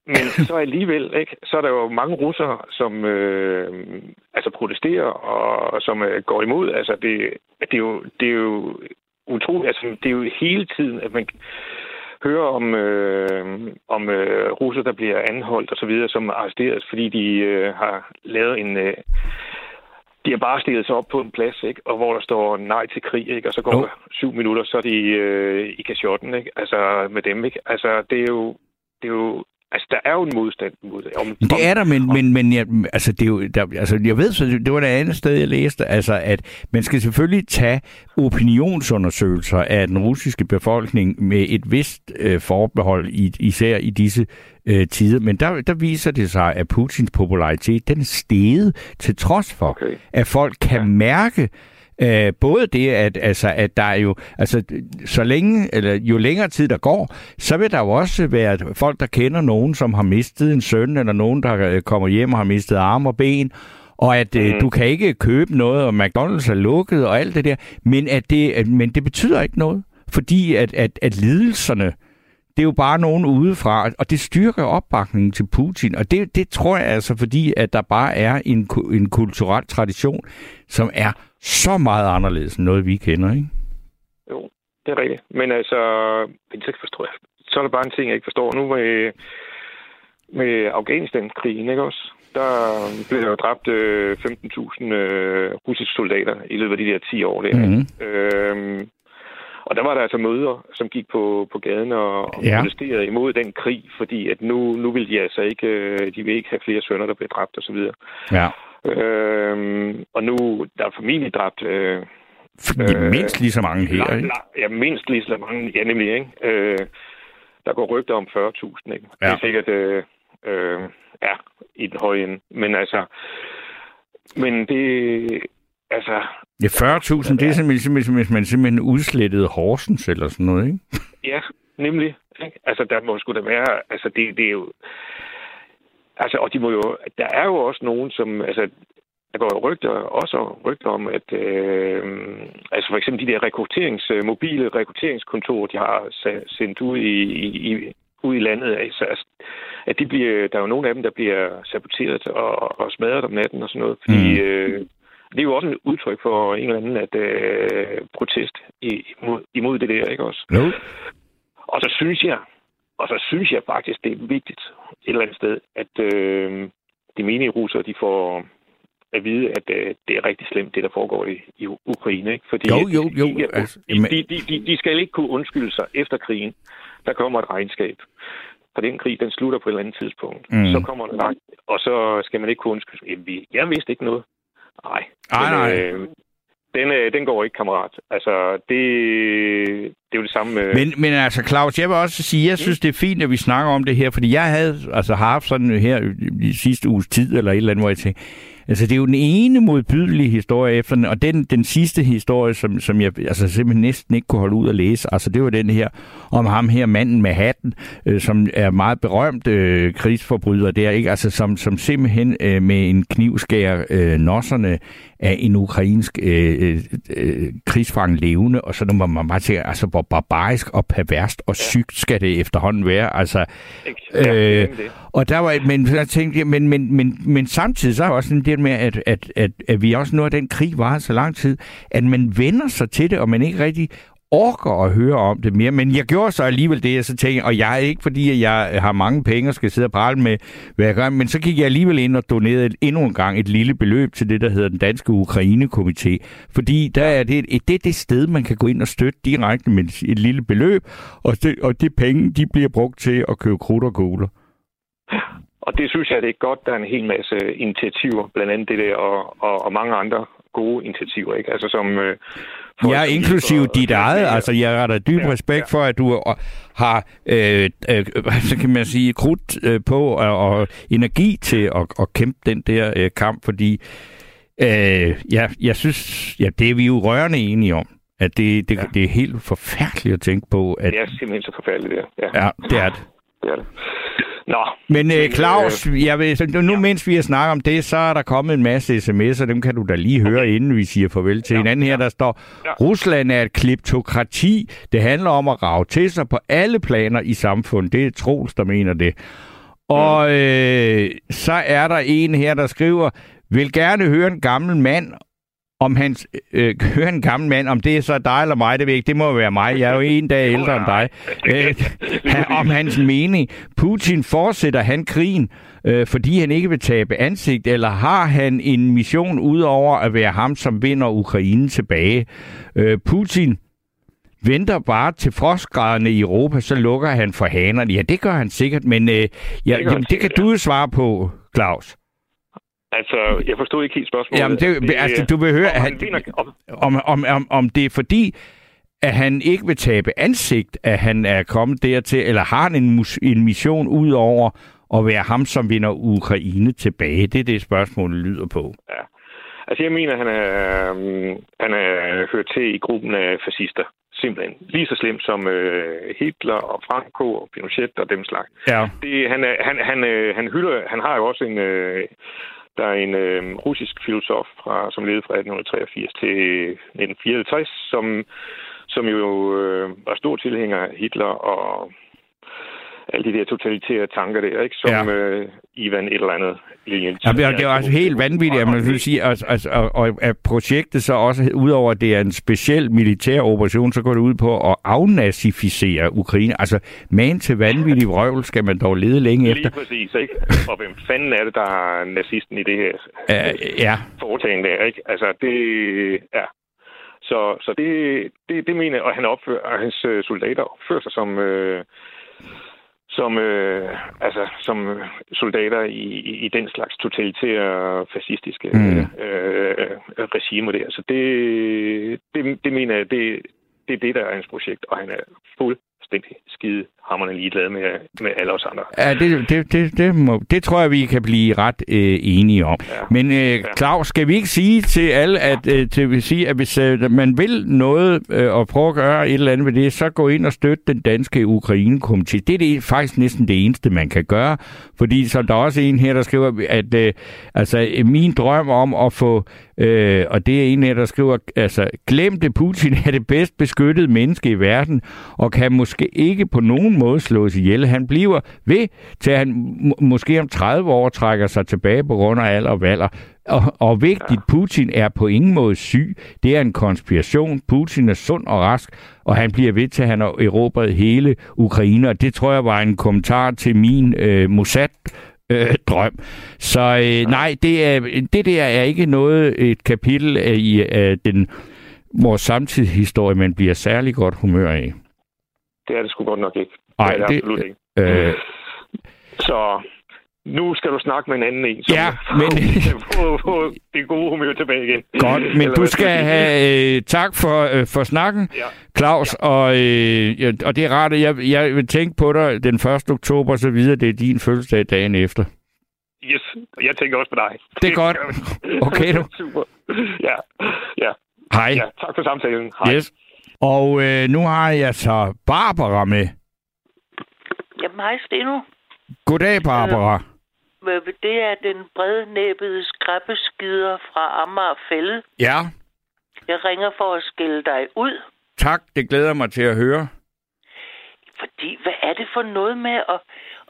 men så alligevel, ikke, så er der jo mange russere, som øh, altså protesterer og som øh, går imod. Altså, det, det, er jo, det er jo utroligt. Altså, det er jo hele tiden, at man hører om, øh, om øh, russer, der bliver anholdt og så videre, som arresteres, fordi de øh, har lavet en... Øh, de har bare stillet sig op på en plads, ikke? Og hvor der står nej til krig, ikke? Og så går Jo. der syv minutter, så er de øh, i kashotten, ikke? Altså med dem, ikke? Altså det er jo, det er jo, altså der er jo en modstand mod det. Om, Det er der, men, men, men jeg, altså, det er jo, der, altså, jeg ved, så det var det andet sted, jeg læste, altså, at man skal selvfølgelig tage opinionsundersøgelser af den russiske befolkning med et vist øh, forbehold, i, især i disse øh, tider. Men der, der viser det sig, at Putins popularitet, den er steget til trods for, Okay. at folk kan Ja. mærke, Øh, både det, at, altså, at der er jo, altså, så længe, eller jo længere tid der går, så vil der jo også være folk, der kender nogen, som har mistet en søn, eller nogen, der øh, kommer hjem og har mistet arme og ben, og at øh, Mhm. du kan ikke købe noget, og McDonald's er lukket og alt det der, men, at det, at, men det betyder ikke noget, fordi at, at, at lidelserne, det er jo bare nogen udefra, og det styrker opbakningen til Putin. Og det, det tror jeg altså, fordi at der bare er en, en kulturel tradition, som er så meget anderledes end noget, vi kender, ikke? Jo, det er rigtigt. Men altså, så forstår jeg. Så er der bare en ting, jeg ikke forstår. Nu med, med Afghanistan-krigen, ikke også? Der blev der jo dræbt øh, 15.000 øh, russiske soldater i løbet af de der 10 år. Der. Mm-hmm. Øhm, og der var der altså møder, som gik på, på gaden og, og ja. protesterede imod den krig, fordi at nu, nu vil de altså ikke, øh, de vil ikke have flere sønner, der bliver dræbt osv. Ja. Øhm, og nu der er formentlig dræbt... Øh, øh, mindst lige så mange her, la, ikke? La, ja, mindst lige så mange, ja nemlig, ikke? Øh, der går rygter om 40.000, ikke? Ja. Det er sikkert, øh, øh, ja, i den høje ende. Men altså, men det, altså... Ja, 40.000, det er simpelthen, hvis man simpelthen udslettede Horsens eller sådan noget, ikke? Ja, nemlig. Ikke? Altså, der må sgu da være... Altså, det, det er jo... Altså, og de må jo... Der er jo også nogen, som... Altså, der går rygter, også rygter om, at øh, altså for eksempel de der rekrutterings, mobile rekrutteringskontorer, de har sendt ud i, i, ud i landet, altså, altså, at de bliver, der er jo nogle af dem, der bliver saboteret og, og smadret om natten og sådan noget, fordi mm. øh, det er jo også et udtryk for en eller anden at, øh, protest imod, imod det der, ikke også? Jo. Og så synes jeg, og så synes jeg faktisk, det er vigtigt et eller andet sted, at øh, de menige russere, de får at vide, at øh, det er rigtig slemt, det der foregår i, i Ukraine. Ikke? Fordi jo, jo, jo. De, altså, de, de, de, de skal ikke kunne undskylde sig efter krigen. Der kommer et regnskab. For den krig, den slutter på et eller andet tidspunkt. Mm. Så kommer den langt, og så skal man ikke kunne undskylde sig. Jeg vidste ikke noget. Nej. Nej, nej. Øh, den, øh, den går ikke, kammerat. Altså, det, det er jo det samme... Øh... Men, men altså, Claus, jeg vil også sige, jeg synes, mm. det er fint, at vi snakker om det her, fordi jeg havde altså haft sådan her i sidste uges tid, eller et eller andet, hvor jeg tænkte, Altså, det er jo den ene modbydelige historie efter den, og den, den sidste historie, som, som jeg altså, simpelthen næsten ikke kunne holde ud at læse, altså det var den her om ham her, manden med hatten, øh, som er meget berømt øh, krigsforbryder der, ikke? Altså, som, som simpelthen øh, med en kniv skærer øh, nosserne af en ukrainsk øh, øh, øh krigsfang levende, og så må man bare tænke, altså, hvor barbarisk og perverst og sygt skal det efterhånden være. Altså, øh, og der var, men jeg tænkte, men, men, men, men samtidig så er også det med, at, at, at, at vi også nu, at den krig var så lang tid, at man vender sig til det, og man ikke rigtig orker at høre om det mere. Men jeg gjorde så alligevel det, jeg så tænkte, og jeg er ikke fordi, at jeg øh, har mange penge og skal sidde og prale med, hvad jeg gør, men så gik jeg alligevel ind og donerede endnu en gang et lille beløb til det, der hedder den danske Ukraine-komité. Fordi der er det, det er det sted, man kan gå ind og støtte direkte med et lille beløb, og det, og det penge, de bliver brugt til at købe krudt og kugler. Og det synes jeg, det er godt. Der er en hel masse initiativer, blandt andet det der, og, og, og mange andre gode initiativer, ikke? Altså som... Øh, Ja, inklusiv dit eget. Altså, jeg har da dyb ja, respekt ja. for, at du har, øh, øh, så kan man sige, krudt øh, på og, og energi til at, at kæmpe den der øh, kamp, fordi øh, ja, jeg synes, ja, det er vi jo rørende enige om. At det, det, ja. det er helt forfærdeligt at tænke på. At... Det er simpelthen så forfærdeligt, ja. Ja, det er det. Det er det. Nå. Men øh, Claus, øh, jeg vil, nu ja. mens vi har snakket om det, så er der kommet en masse sms'er, dem kan du da lige høre, okay. inden vi siger farvel til ja. en anden her, der står, ja. Rusland er et kleptokrati. Det handler om at rave til sig på alle planer i samfundet. Det er Troels, der mener det. Og mm. øh, så er der en her, der skriver, vil gerne høre en gammel mand om han øh, hører en gammel mand, om det er så dig eller mig, det ved ikke, det må være mig. Jeg er jo en dag ældre end dig. Øh, om hans mening. Putin fortsætter han krigen, øh, fordi han ikke vil tabe ansigt, eller har han en mission udover at være ham, som vinder Ukraine tilbage? Øh, Putin venter bare til frostgraderne i Europa, så lukker han for hanerne. Ja, det gør han sikkert, men øh, ja, det, jamen, det kan du jo svare på, Claus. Altså, jeg forstod ikke helt spørgsmålet. Jamen, det, det, altså, du vil høre, om, han, vinder, om, om, om, om det er fordi, at han ikke vil tabe ansigt, at han er kommet dertil, eller har en, en mission ud over at være ham, som vinder Ukraine tilbage? Det er det, spørgsmålet lyder på. Ja. Altså, jeg mener, han er, um, han er hørt til i gruppen af fascister. Simpelthen. Lige så slemt som øh, Hitler og Franco og Pinochet og dem slags. Ja. Det, han, han, han, øh, han, hylder, han har jo også en... Øh, der er en øh, russisk filosof, fra, som levede fra 1883 til 1954, som, som jo øh, var stor tilhænger af Hitler og, alle de der totalitære tanker der, ikke? Som Ja. øh, Ivan et eller andet. Ja, det er, det er også helt vanvittigt, at man vil sige, at, at, at, at, at projektet så også, udover at det er en speciel militær operation, så går det ud på at afnazificere Ukraine. Altså, man til vanvittig vrøvl skal man dog lede længe efter. Lige præcis, ikke? Og hvem fanden er det, der er nazisten i det her Uh, ja, foretagende der, ikke? Altså, det... Ja. Så, så det, det, det mener og han opfører, og hans øh, soldater opfører sig som... Øh, som, øh, altså, som øh, soldater i, i, i den slags totalitære, fascistiske Mm. mm. øh, regimer der. Så det, det, det mener jeg, det, det er det, der er hans projekt, og han er fuldstændig skide hammerne ligeglad med, med alle os andre. ja det, det, det, det, må, det tror jeg, vi kan blive ret øh, enige om. Ja. Men øh, Claus, skal vi ikke sige til alle, at, øh, til, vil sige, at hvis øh, man vil noget øh, og prøve at gøre et eller andet ved det, så gå ind og støtte den danske Ukraine-komité. Det er det, faktisk næsten det eneste, man kan gøre. Fordi så der er også en her, der skriver, at øh, altså, min drøm om at få, øh, og det er en her, der skriver, altså, glem det, Putin er det bedst beskyttede menneske i verden, og kan måske ikke på nogen måde slås ihjel. Han bliver ved, til han må- måske om 30 år trækker sig tilbage på grund af alder og valder. Og, og vigtigt, Putin er på ingen måde syg. Det er en konspiration. Putin er sund og rask, og han bliver ved til, at han har erobret hele Ukraine. Og det tror jeg var en kommentar til min øh, Mossad øh, drøm. Så øh, nej, det, er, det der er ikke noget et kapitel af, i øh, den vores samtidshistorie, man bliver særlig godt humør af. Det er det sgu godt nok ikke. Ej, det er det, absolut ikke. Øh, Så nu skal du snakke med en anden en, som Ja, men- få, få det gode humør tilbage igen. godt, men Eller du skal have øh, tak for, øh, for snakken, Ja. Claus, og, øh, ja, og det er rart, at jeg, jeg vil tænke på dig den 1. oktober og så videre. Det er din fødselsdag dagen efter. Yes, jeg tænker også på dig. Det er godt. Okay, du. Super. Ja, ja, Hej. ja. Tak for samtalen. Hej. Yes. Og øh, nu har jeg så Barbara med. Hej Steno. Goddag, Barbara. Øh, Det er den brednæbbede skræppeskider fra Amager Fælde. Ja, Jeg ringer for at skille dig ud. tak. Det glæder mig til at høre. Fordi, hvad er det for noget med at,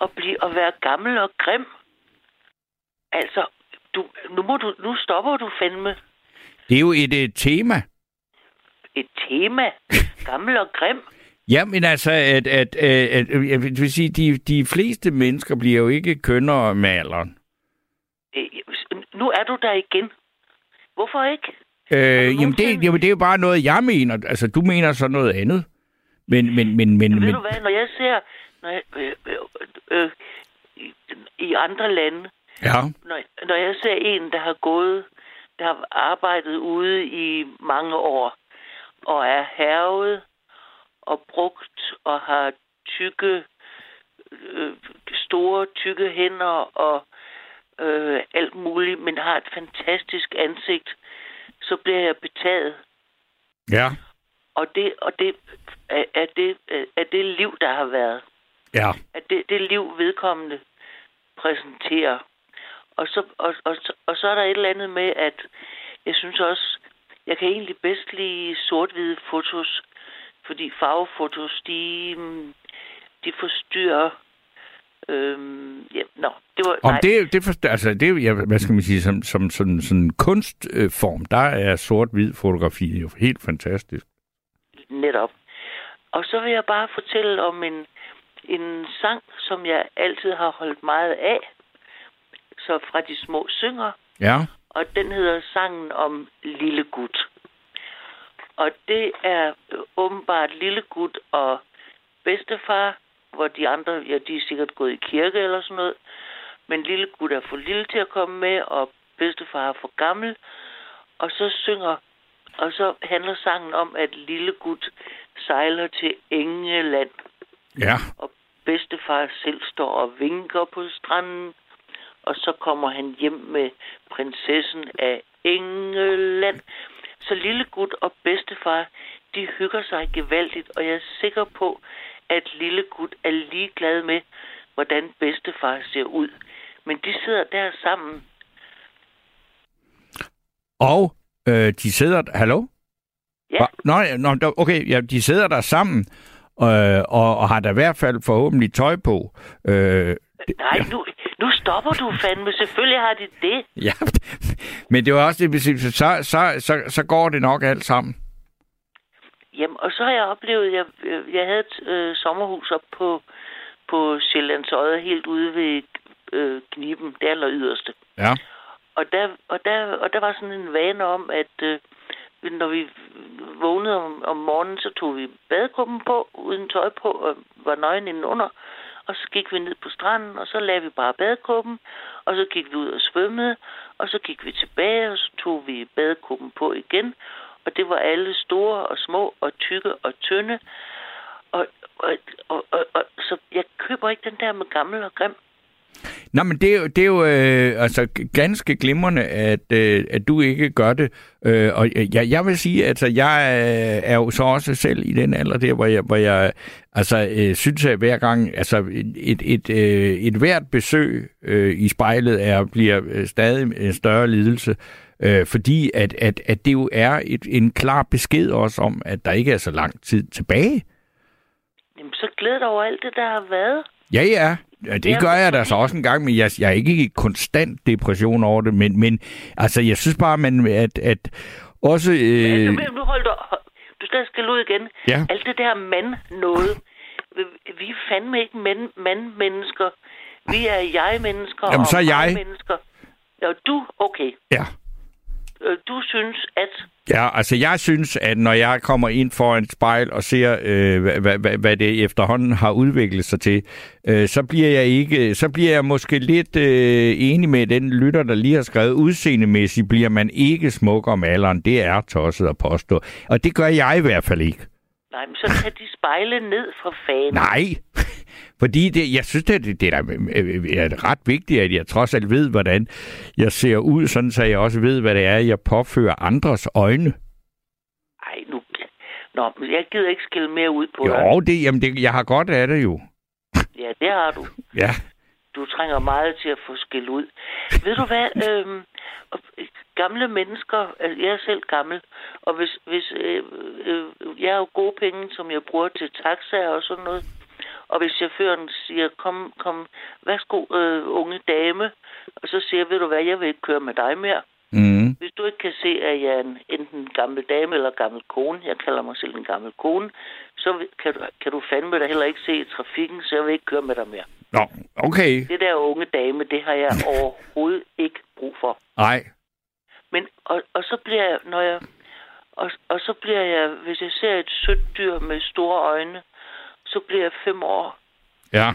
at, blive, at være gammel og grim? Altså, du, nu, må du, nu stopper du fandme Det er jo et, et tema. et tema. Gammel og grim. Ja, men altså, at, at, at, at jeg vil sige, de, de fleste mennesker bliver jo ikke kønnere med alderen. Nu er du der igen. Hvorfor ikke? Øh, jamen, det, jamen, det er jo bare noget, jeg mener. Altså, du mener så noget andet. Men, men, men, men, Ved men du hvad, når jeg ser når jeg, øh, øh, øh, i, i andre lande, ja, når, når jeg ser en, der har gået, der har arbejdet ude i mange år, og er hervet og brugt og har tykke, øh, store, tykke hænder og øh, alt muligt, men har et fantastisk ansigt, så bliver jeg betaget. ja, Og det, og det er, er, det, er det liv, der har været. ja. At det, det liv, vedkommende præsenterer. Og så, og, og, så- og så er der et eller andet med, at jeg synes også, jeg kan egentlig bedst lide sort-hvide fotos, fordi farvefotos, de, mm, de forstyrrer... Øhm, ja, nå, det var... Om nej, det, det, forstår, altså, det ja, hvad skal man sige, som, som sådan, sådan kunstform, der er sort-hvid fotografi jo helt fantastisk. netop. Og så vil jeg bare fortælle om en, en sang, som jeg altid har holdt meget af. Så fra de små synger. Ja, og den hedder Sangen om Lille Gut. Og det er åbenbart Lille Gut og bedstefar, hvor de andre, ja, de er sikkert gået i kirke eller sådan noget. Men Lille Gut er for lille til at komme med, og bedstefar er for gammel. Og så synger, og så handler sangen om, at Lille Gut sejler til Engeland ja, og bedstefar selv står og vinker på stranden, og så kommer han hjem med prinsessen af England. Så lille gut og bedstefar, de hygger sig gevaldigt, og jeg er sikker på, at lille gut er ligeglad med, hvordan bedstefar ser ud. Men de sidder der sammen. og øh, de sidder... Hallo? Ja. Hva? Nå, der- okay, ja, de sidder der sammen, øh, og, og har da i hvert fald forhåbentlig tøj på. Øh, Nej, nu, nu stopper du fandme. Selvfølgelig har de det. ja, men det var også det, så, så, så, så, så går det nok alt sammen. Jamen, og så har jeg oplevet, jeg, jeg havde et øh, sommerhus op på, på Sjællands Odde, helt ude ved øh, Kniben, det aller yderste. Ja. Og der, og, der, og der var sådan en vane om, at øh, når vi vågnede om, om morgenen, så tog vi badekuppen på, uden tøj på, og var nøgen indenunder. Og så gik vi ned på stranden, og så lagde vi bare badekuppen, og så gik vi ud og svømmede, og så gik vi tilbage, og så tog vi badekuppen på igen. Og det var alle store og små og tykke og tynde. Og, og, og, og, og så jeg køber ikke den der med gammel og grim. Nå, men det er jo, det er jo øh, altså, ganske glimrende, at, øh, at du ikke gør det. Øh, og jeg, jeg vil sige, at altså, jeg er jo så også selv i den alder der, hvor jeg, hvor jeg altså, øh, synes, at hver gang, altså et, et, øh, et hvert besøg øh, i spejlet er, bliver øh, stadig en større lidelse. Øh, fordi at, at, at det jo er et, en klar besked også om, at der ikke er så lang tid tilbage. Jamen, så glæder dig over alt det, der har været. Ja, ja. Ja, det gør jeg da så også en gang, men jeg, jeg er ikke i konstant depression over det, men, men altså, jeg synes bare, man, at, at også... Øh... Øh, Nu, nu hold du, du skal skille ud igen. Ja. Alt det der mand noget. Vi- er fandme ikke mand, mand-mennesker. Vi er jeg-mennesker Jamen, og så er jeg. mig-mennesker. Ja, du, okay. ja. Øh, Du synes, at... Ja, altså jeg synes, at når jeg kommer ind foran et spejl og ser, øh, hvad, hvad- hvad, det efterhånden har udviklet sig til, øh, så bliver jeg ikke, så bliver jeg måske lidt øh, enig med den lytter, der lige har skrevet, udseendemæssigt bliver man ikke smuk om alderen. Det er tosset at påstå. Og det gør jeg i hvert fald ikke. Nej, men så kan de spejle ned fra fanen. Nej, fordi det, jeg synes, det, det, det er, da, øh, er ret vigtigt, at jeg trods alt ved, hvordan jeg ser ud, sådan så jeg også ved, hvad det er, jeg påfører andres øjne. Ej, nu... Nå, men jeg gider ikke skille mere ud på dig. Jo, det, jamen det, jeg har godt af det jo. Ja, det har du. Ja. Du trænger meget til at få skæld ud. Ved du hvad? Øhm, øh, gamle mennesker, altså, jeg er selv gammel, og hvis, hvis øh, øh, jeg har jo gode penge, som jeg bruger til taxaer og sådan noget, og hvis chaufføren siger, kom, kom, værsgo, øh, unge dame, og så siger jeg, ved du hvad, jeg vil ikke køre med dig mere. Mm. Hvis du ikke kan se, at jeg er en, enten en gammel dame eller gammel kone, jeg kalder mig selv en gammel kone, så kan du, kan du fandme da heller ikke se i trafikken, så jeg vil ikke køre med dig mere. Nå, okay. Det der unge dame, det har jeg overhovedet ikke brug for. Nej. Men, og, og så bliver jeg, når jeg, og, og så bliver jeg, hvis jeg ser et sødt dyr med store øjne, så bliver jeg fem år. Ja.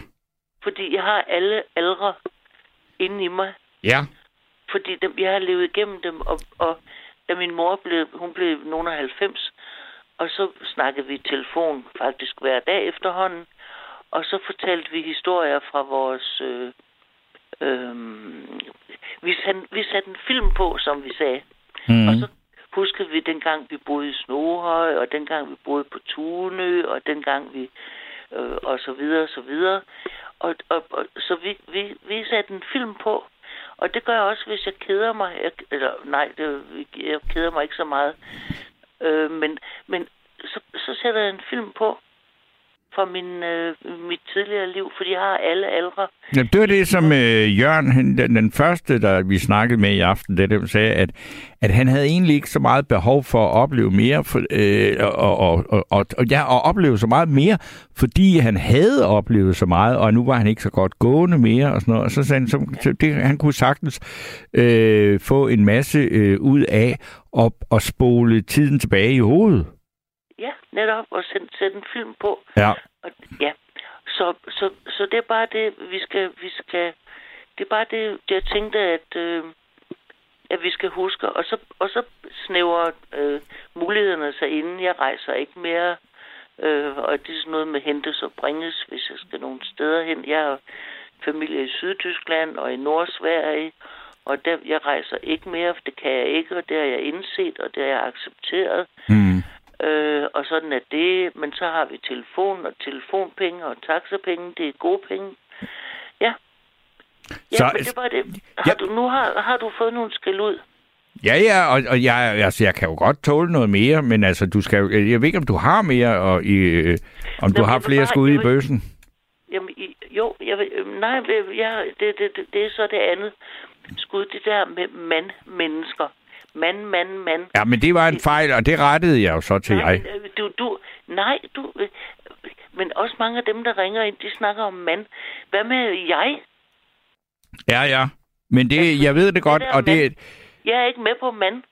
Fordi jeg har alle aldre inde i mig. Ja. Fordi dem, jeg har levet igennem dem, og, og da min mor blev, hun blev nogen af 90, og så snakkede vi i telefon faktisk hver dag efterhånden, og så fortalte vi historier fra vores... Øh, øh, vi, satte, vi satte en film på, som vi sagde. Mm. Og så huskede vi dengang, vi boede i Snohøj, og dengang vi boede på Tunø, og dengang vi... Øh, og så videre, og så videre. Og, og, og så vi, vi, vi satte en film på, og det gør jeg også, hvis jeg keder mig. Jeg, eller nej, det, jeg keder mig ikke så meget. Øh, men men så, så sætter jeg en film på fra min, øh, mit tidligere liv, fordi jeg har alle aldre. Ja, det var det, som øh, Jørgen, den, den første, der vi snakkede med i aften, det der sagde, at, at han havde egentlig ikke så meget behov for at opleve mere, for, øh, og, og, og, og, ja, og opleve så meget mere, fordi han havde oplevet så meget, og nu var han ikke så godt gående mere, og sådan noget. Og så sagde han, så, så det, han kunne sagtens øh, få en masse øh, ud af at, at spole tiden tilbage i hovedet. Netop, og sætte, sætte en film på. Ja. Og, ja, så, så, så det er bare det, vi skal, vi skal, det er bare det, det jeg tænkte, at, øh, at vi skal huske, og så, og så snæver øh, mulighederne sig inden jeg rejser ikke mere, øh, og det er sådan noget med hentes og bringes, hvis jeg skal nogle steder hen. Jeg har familie i Sydtyskland og i Nordsverige, og der, jeg rejser ikke mere, for det kan jeg ikke, og det har jeg indset, og det har jeg accepteret. Mm. Øh, og sådan er det. Men så har vi telefon og telefonpenge og taxapenge. Det er gode penge. Ja. Ja, Så- men det var det. Har Ja. du, nu har, har du fået nogle skæld ud. Ja, ja, og, og jeg, altså, jeg kan jo godt tåle noget mere, men altså, du skal jeg ved ikke, om du har mere, og i, øh, om Nå, du har flere bare- skud i bøssen. Jamen, jo, jeg, vil- øh, nej, jeg, det, det, det, det er så det andet skud, det der med mand-mennesker. Mand, mand, mand. Ja, men det var en fejl, og det rettede jeg jo så til nej, jeg. men, øh, du, du, nej, du, øh, men også mange af dem, der ringer ind, de snakker om mand. Hvad med jeg? Ja, ja. Men det, jeg ved det godt, der og det, Jeg er ikke med på mand.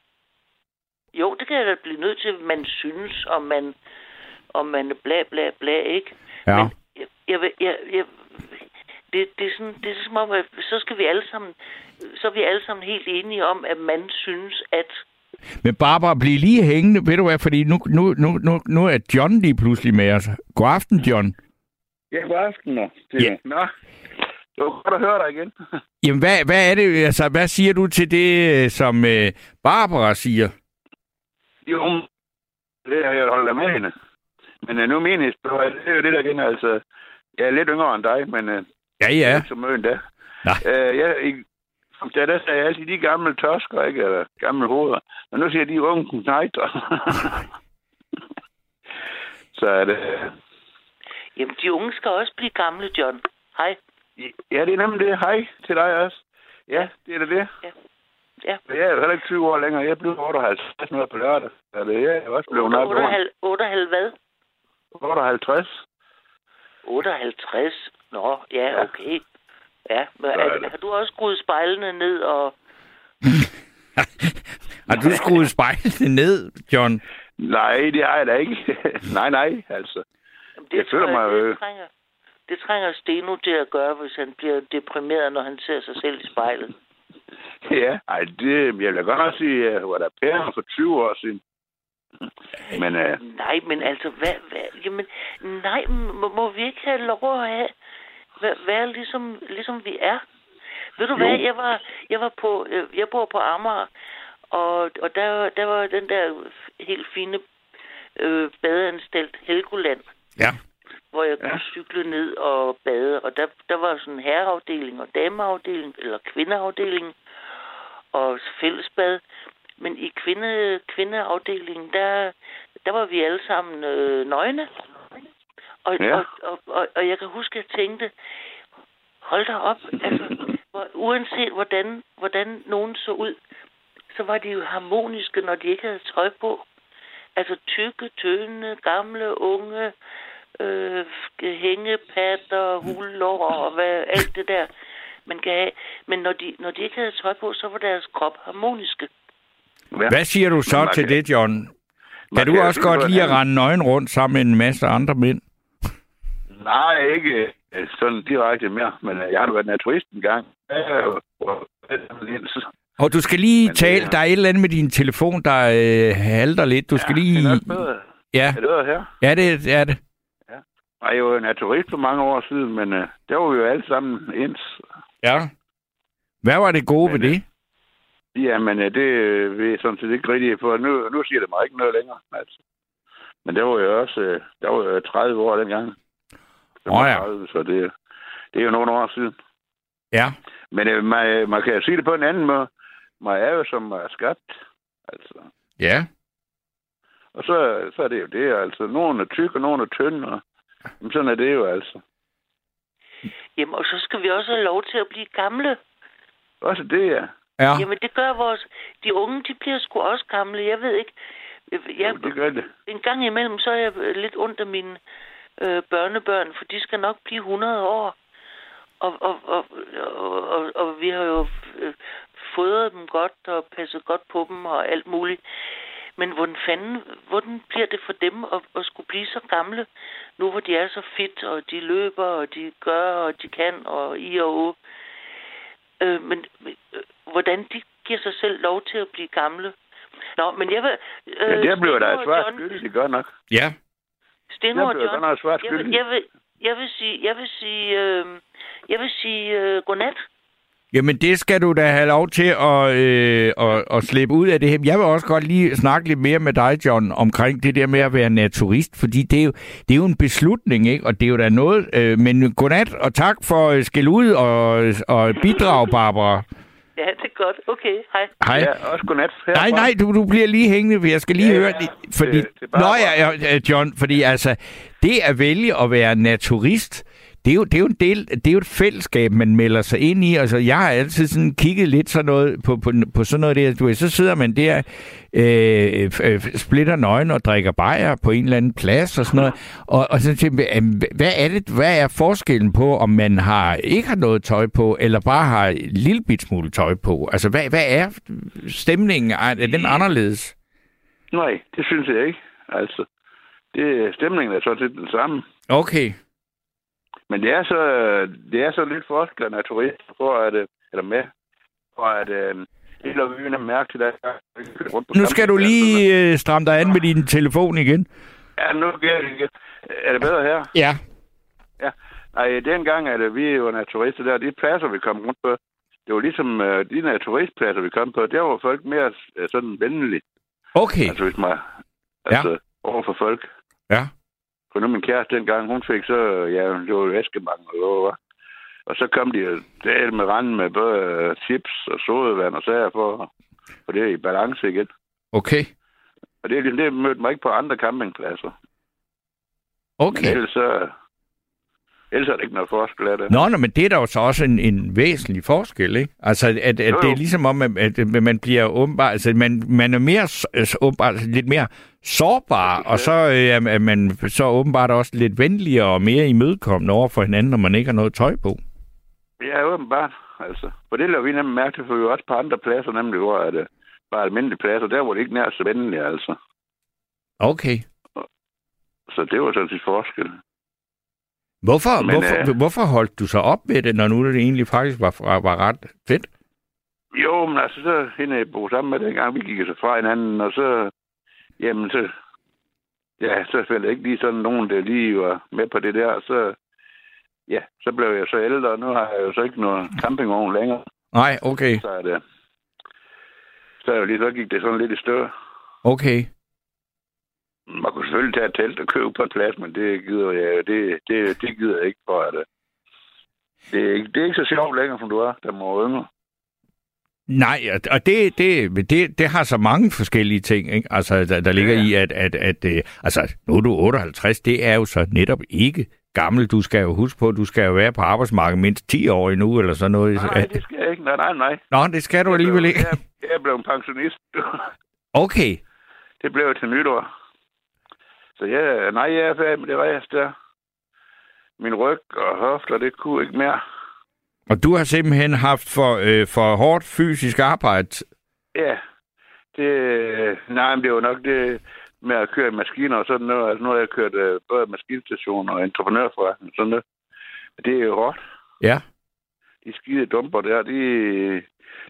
Jo, det kan jeg da blive nødt til, man synes, om man, om man er bla bla bla, ikke? ja. Men jeg, jeg, jeg, jeg, det, det, er sådan, det er som om, så skal vi alle sammen, så er vi alle sammen helt enige om, at man synes, at... Men Barbara, bliv lige hængende, ved du hvad, fordi nu, nu, nu, nu, nu er John lige pludselig med os. God aften, John. Ja, god aften. Nå. Ja. Det, Nå. Det var godt at høre dig igen. Jamen, hvad, hvad er det, altså, hvad siger du til det, øh, som øh, Barbara siger? Jo, det har jeg holdt med hende. Men uh, nu er min historie, det er jo det der igen, altså... Jeg er lidt yngre end dig, men uh, Ja, ja. ja. ikke så møn da. Nej. Uh, jeg, i, der, der sagde jeg altid de gamle tosker, ikke? Eller gamle hoveder. Men nu siger de unge knejter. så er det... Jamen, de unge skal også blive gamle, John. Hej. Ja, det er nemlig det. Hej til dig også. Ja, det er da det. Ja. Ja. Jeg er heller ikke 20 år længere. Jeg blev 58 noget på lørdag. Så det er jeg også blevet nok 58, 58 hvad? 58. 58. Nå, ja, Ja. okay. Ja, men er er, har du også skruet spejlene ned og... Har du skruet spejlene ned, John? Nej, det har jeg da ikke. nej, nej, altså. Jamen, det Jeg føler mig, det øh, trænger, det trænger Steno til at gøre, hvis han bliver deprimeret, når han ser sig selv i spejlet. Ja, ej, det, jeg vil da godt nok sige, at jeg var der pære for 20 år siden. Men øh, Nej, men altså, hvad, hvad, jamen, nej, må, må vi ikke have lov at have, være, ligesom, ligesom vi er? Ved du Jo. hvad, jeg var, jeg var på, øh, jeg bor på Amager, og, og der, der var den der helt fine øh, badeanstalt Helgoland, Ja. hvor jeg Ja. kunne cykle ned og bade, og der, der var sådan en herreafdeling og dameafdeling, eller kvindeafdeling, og fællesbad. Men i kvinde, kvindeafdelingen, der, der var vi alle sammen øh, nøgne. Og, Ja. og, og, og, og jeg kan huske, at jeg tænkte, hold da op, altså, hvor, uanset hvordan, hvordan nogen så ud, så var de jo harmoniske, når de ikke havde tøj på. Altså tykke, tynde, gamle, unge, øh, hængepatter, hulår og hvad, alt det der, man kan have. Men når de, når de ikke havde tøj på, så var deres krop harmoniske. ja. Hvad siger du så Men man til kan- det, John? man Kan du også godt lide at rende nøgen rundt sammen med en masse andre mænd? Nej, ikke øh, sådan direkte mere, men øh, jeg har da været naturist en gang. Ja, og- du skal lige Men tale, er- der er et eller andet med din telefon, der øh, halter lidt. Du skal ja, lige... Det er nok bedre. Ja, Er det noget her? ja det er det. Jeg er jo naturist for mange år siden, men øh, der var vi jo alle sammen ens. Ja. Hvad var det gode Men, ved det? Jamen, øh, det øh, ved jeg sådan set ikke rigtigt, for nu, nu siger det mig ikke noget længere. Altså. Men der var jeg også, øh, der var jeg 30 år dengang. Åh ja. 35, Så det, det er jo nogle år siden. Ja. Men øh, man, man kan jo sige det på en anden måde. Man er jo som er skabt. Altså. Ja. Og så, så er det jo det, altså. Nogle er tykke, og nogle er tynde, og jamen, sådan er det jo altså. Jamen, og så skal vi også have lov til at blive gamle. Også det, ja. Ja. Jamen, det gør vores... De unge, de bliver sgu også gamle. Jeg ved ikke... Jeg, Jo, det gør det. en gang imellem, så er jeg lidt ondt af mine øh, børnebørn, for de skal nok blive 100 år. Og, og, og, og, og, og vi har jo øh, fodret dem godt og passet godt på dem og alt muligt. Men hvordan fanden, hvordan bliver det for dem at, at skulle blive så gamle, nu hvor de er så fit, og de løber, og de gør, og de kan, og i og å. Øh, men øh, hvordan de giver sig selv lov til at blive gamle. Nå, men jeg vil... Øh, Ja, der bliver der et svært John- skyldig, godt nok. Ja. Bliver John, godt nok svært jeg vil, jeg vil, jeg vil sige, jeg vil sige, øh, jeg vil sige øh, godnat. Jamen, det skal du da have lov til at, øh, at, at slippe ud af det her. Jeg vil også godt lige snakke lidt mere med dig, John, omkring det der med at være naturist, fordi det er jo, det er jo en beslutning, ikke? Og det er jo da noget... Øh, men godnat, og tak for øh, skæld ud og, og bidrag, Barbara. Ja, det er godt. Okay, hej. Hej. Ja, også godnat. herfra. Nej, nej, du, du bliver lige hængende, for jeg skal lige Ja, høre ja. det. Fordi, Det- det er bare Nå ja, ja, John, fordi altså, det at vælge at være naturist, det er, jo, det, er jo en del, det er jo et fællesskab, man melder sig ind i. Altså, jeg har altid sådan kigget lidt sådan noget på, på, på sådan noget der. Du ved, så sidder man der, øh, øh, splitter nøgen og drikker bajer på en eller anden plads og sådan noget. Og, og så tænker jeg, hvad er, det, hvad er forskellen på, om man har ikke har noget tøj på, eller bare har en lille bit smule tøj på? Altså, hvad, hvad er stemningen? Er er den anderledes? Nej, det synes jeg ikke. Altså, det, stemningen er sådan set den samme. Okay. Men det er så, det er så lidt forskel af naturister for at, øh, eller med, for at øh, hele byen er mærke til det. rundt på Nu skal du lige øh, stramme dig an med din telefon igen. Ja, nu gør det igen. Er det bedre her? Ja. Nej, dengang er det, vi var naturister der, de pladser, vi kom rundt på, det var ligesom øh, de naturistpladser, vi kom på, der var folk mere øh, sådan venlige. Okay. Altså, hvis man, altså, ja. over for folk. Ja. For nu min kæreste dengang, hun fik så, ja, det var væskemangel og over. Og så kom de del med randen med både øh, chips og sodavand og sager for, for det er i balance igen. Okay. Og det, det mødte mig ikke på andre campingpladser. Men Okay. ellers så, ellers er der ikke noget forskel af det. Nå, nå, men det er der jo så også en, en væsentlig forskel, ikke? Altså, at, at Jo, det jo. er ligesom om, at, at man bliver åbenbart, altså, man, man er mere, altså, åbenbart lidt mere sårbar, og så øh, er man så åbenbart også lidt venligere og mere imødekommende over for hinanden, når man ikke har noget tøj på. Ja, åbenbart. Altså, for det laver vi nemlig mærke til, for vi også på andre pladser, nemlig hvor er det bare almindelige pladser, der hvor det ikke nær så venlige, altså. Okay. Så det var sådan set forskel. Hvorfor, Men, hvorfor, øh, hvorfor holdt du så op med det, når nu det egentlig faktisk var, var, var ret fedt? Jo, men altså, så hende jeg boede sammen med dengang, vi gik så fra hinanden, og så, jamen, så, ja, så faldt jeg ikke lige sådan nogen, der lige var med på det der, så, ja, så blev jeg så ældre, og nu har jeg jo så ikke noget campingvogn længere, Nej, okay. så er det, så jo lige, så gik det sådan lidt i større. Okay. Man kunne selvfølgelig tage et telt og købe på en plads, men det gider jeg, det, det, det gider jeg ikke for, at det, det, er ikke, det er ikke så sjovt længere, som du er, der må yngre. Nej, og- det, det, det, det har så mange forskellige ting, ikke? Altså, der, der ligger Ja. i, at, at, at øh, altså, nu er du 58, det er jo så netop ikke gammel. Du skal jo huske på, at du skal jo være på arbejdsmarkedet mindst 10 år endnu, eller sådan noget. Nej, det skal jeg ikke. Nej, nej, nej. Nå, det skal du alligevel ikke. Jeg, jeg er blevet pensionist. Okay. Det blev jeg til nytår. Så jeg, nej, jeg er færdig med det rejse der. Min ryg og hofter, det kunne ikke mere. Og du har simpelthen haft for, øh, for hårdt fysisk arbejde. Ja, det, nej, men det var nok det med at køre maskiner og sådan noget. Altså, nu har jeg kørt øh, både maskinstation og entreprenørforretning og sådan noget. Det er jo hårdt. Ja. De skide dumper der, de,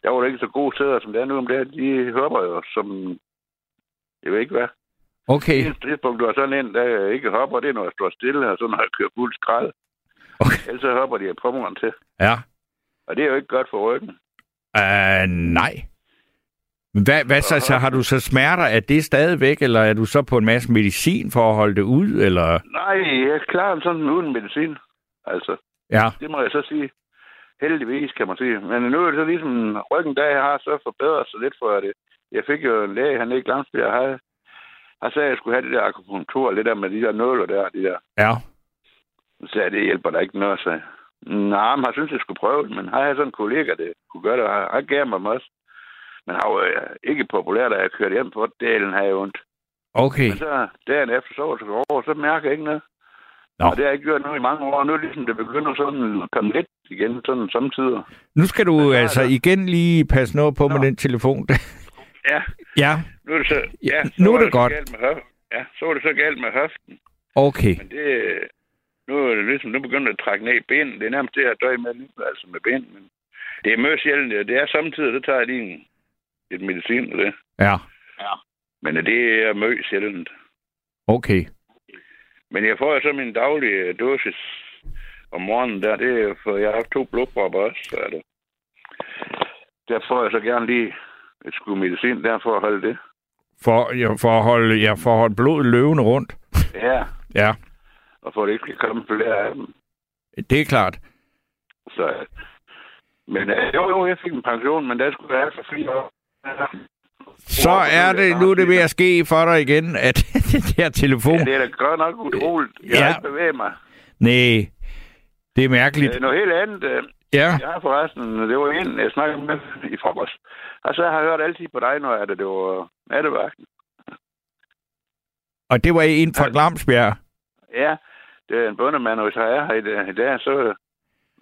der var der ikke så gode steder, som det er nu om det her. De hopper jo som, jeg ved ikke hvad. Okay. Det tidspunkt, du har sådan en, der ikke hopper, det er, når jeg står stille, og så når jeg kører fuld skrald. Okay. Ellers så hopper de af pommeren til. Ja. Og det er jo ikke godt for ryggen. Uh, nej. Men hvad, hvad så, så har du så smerter? Er det stadigvæk, eller er du så på en masse medicin for at holde det ud, eller? Nej, jeg klarer sådan uden medicin. Altså, Ja. det må jeg så sige. Heldigvis, kan man sige. Men nu er det så ligesom, ryggen der, jeg har så forbedret sig lidt for det. Jeg fik jo en læge, han ikke langt jeg Han sagde, at jeg skulle have det der akupunktur, lidt der med de der nåler der, de der. Ja. Så sagde jeg, det hjælper der ikke noget, så Nej, men han synes, jeg skulle prøve det, men har jeg sådan en kollega, der kunne gøre det, og han- gav mig også. Men han var øh, ikke populær, da jeg kørte hjem på delen, havde jeg ondt. Okay. Men så dagen efter, så var det så over, så mærker jeg ikke noget. Nå. Og det har jeg ikke gjort nu i mange år. Nu er det ligesom, det begynder sådan at komme lidt igen, sådan samtidig. Nu skal du så altså der- igen lige passe noget på Nå. med den telefon. Ja, ja. Nu er det så, ja, så Nu er det så godt. Galt med ja, så var det så galt med høften. Okay. Men det, nu er det ligesom, nu begynder det at trække ned i benene. Det er nærmest det, jeg døj med altså med benene. Men det er meget sjældent. Det er samtidig, det tager jeg lige en, et medicin og det. Ja. Men det er meget sjældent. Okay. Men jeg får jo så min daglige dosis om morgenen der. Det er for, jeg har haft to blodpropper også. Så er det. Der får jeg så gerne lige et skud medicin der for at holde det. For, ja, for, at holde, ja, for at holde blodet løvende rundt. Ja, Ja, og for at det ikke skal komme flere af dem. det er klart. Så, Men øh, jo, jo, jeg fik en pension, men der skulle jeg have for fire år. Så er det, nu er det ved at ske for dig igen, at den der telefon... Ja, det er da godt nok utroligt. Jeg Ja. ikke bevæget mig. Nej, det er mærkeligt. Øh, Noget helt andet. Ja, Jeg har forresten, det var en, jeg snakkede med i frokost. Og så har jeg hørt altid på dig, når jeg, det, det var nattevagten. og det var en fra Glamsbjerg. Ja, det er en bundemand, og hvis jeg er her i i dag så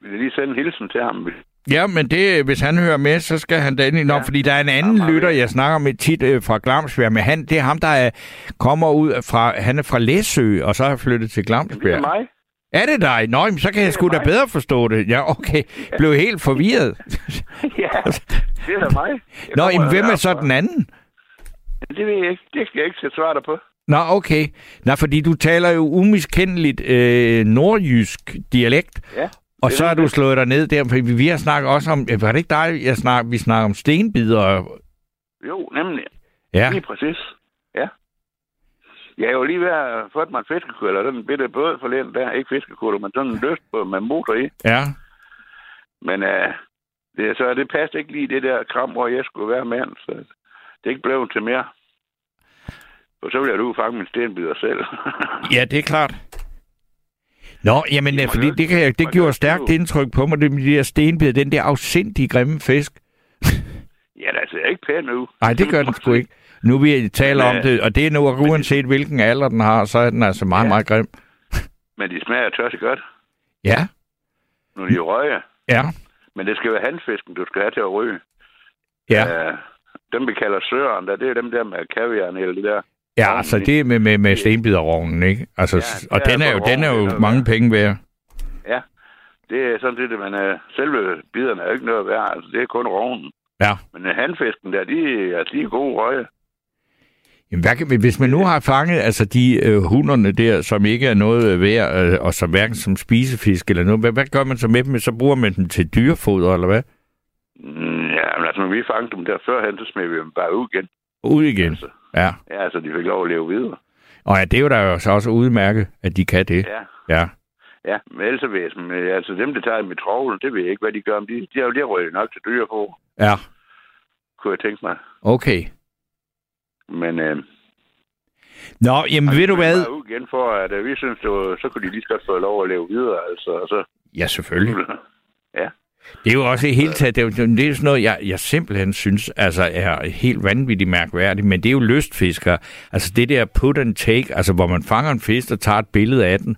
vil jeg lige sende en hilsen til ham. Ja, men det, hvis han hører med, så skal han da endelig nok, Ja. fordi der er en anden Jamen, lytter, jeg snakker med tit øh, fra Glamsbjerg, men han, det er ham, der er, kommer ud fra, han er fra Læsø, og så har flyttet til Det er Glamsbjerg. mig. Er det dig? Nå, men så kan jeg sgu da bedre forstå det. Ja, okay. Blev helt forvirret. ja, det er da mig. Jeg Nå, jamen, hvem er så den anden? Det ved jeg ikke. Det skal jeg ikke sætte svar dig på. Nå, okay. Nå, fordi du taler jo umiskendeligt øh, nordjysk dialekt, Ja. og så har du slået dig ned der, for vi, vi har snakket også om, øh, var det ikke dig, jeg snak, vi snakker om stenbider? Jo, nemlig. Ja, Lige præcis. Ja. Jeg er jo lige ved at få mig en fiskekur, eller den bitte båd forleden der. Ikke fiskekur, men sådan en løst på med motor i. ja. Men uh, det, så det passede ikke lige det der kram, hvor jeg skulle være mand. Så det er ikke blevet til mere. For så vil jeg du fange min stenbider selv. Ja, det er klart. Nå, jamen, Det øh, fordi jo- det, kan, det gjorde stærkt jo- indtryk på mig, det med de der stenbider, den der afsindige grimme fisk. ja, det ser ikke pænt ud. Nej, det gør den sgu ikke. Nu vil jeg tale Men, om øh, det, og det er nu, uanset hvilken alder den har, så er den altså meget, Ja. meget grim. Men de smager tørt godt, Ja, de er røge. ja, Men det skal være handfisken, du skal have til at ryge. ja. Uh, dem, vi kalder søren, der, det er dem der med kaviar og det der. Ja, altså det er med, med, med stenbiderrovnen, ikke? Altså, Ja, og er den er jo, for den er rognen, jo mange penge værd. Ja, det er sådan det, men uh, selve biderne er jo ikke noget værd. Altså, det er kun roven. Ja. Men uh, handfisken der, de, er- de er gode røge. Jamen, hvad kan, hvis man nu har fanget altså de øh, hunderne der, som ikke er noget øh, værd, øh, og som hverken som spisefisk eller noget, hvad, hvad gør man så med dem? Så bruger man dem til dyrefoder, eller hvad? Mm, ja, men altså, når vi fangede dem der førhen, så smed vi dem bare ud igen. Ud igen. Altså, Ja. ja, altså, de fik lov at leve videre. Og ja, det er jo da jo så også udmærket, at de kan det. Ja, Ja. ja, men men, øh, altså dem, der tager med trovlen, det ved jeg ikke, hvad de gør. Men de, de er jo lige røget nok til dyre på, Ja. kunne jeg tænke mig. Okay. Men øh, Nå, jamen ved du hvad? ud igen for, at øh, vi synes, det var, så kunne de lige så godt få lov at leve videre. Altså, og så, Ja, selvfølgelig. ja. Det er jo også i hele taget, det er, jo, det er sådan noget, jeg, jeg simpelthen synes altså er helt vanvittigt mærkværdigt, men det er jo lystfiskere. Altså det der put and take, altså hvor man fanger en fisk og tager et billede af den,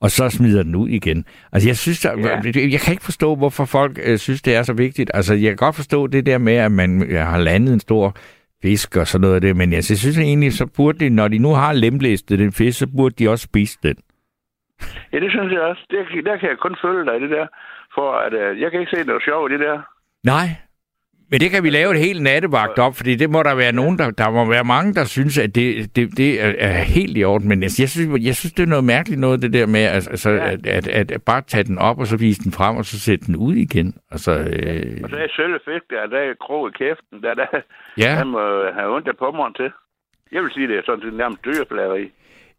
og så smider den ud igen. Altså jeg synes, der, Ja. jeg kan ikke forstå, hvorfor folk øh, synes, det er så vigtigt. Altså jeg kan godt forstå det der med, at man har landet en stor fisk og sådan noget af det, men jeg synes egentlig, så burde de, når de nu har lemlæstet den fisk, så burde de også spise den. ja, det synes jeg også. Det, der kan jeg kun følge dig i det der. For at øh, jeg kan ikke se noget sjovt i det der. Nej. Men det kan vi lave et helt nattevagt op, fordi det må der være nogen, der, der må være mange, der synes, at det, det, det er, er helt i orden. Men jeg, jeg, synes, jeg synes, det er noget mærkeligt noget, det der med altså, altså, Ja. at, at, at, bare tage den op, og så vise den frem, og så sætte den ud igen. Altså, øh, Og så er sølle fisk, der, der er krog i kæften, der, der, ja, han må have ondt af pommeren til. Jeg vil sige, det er sådan set nærmest dyrepladeri.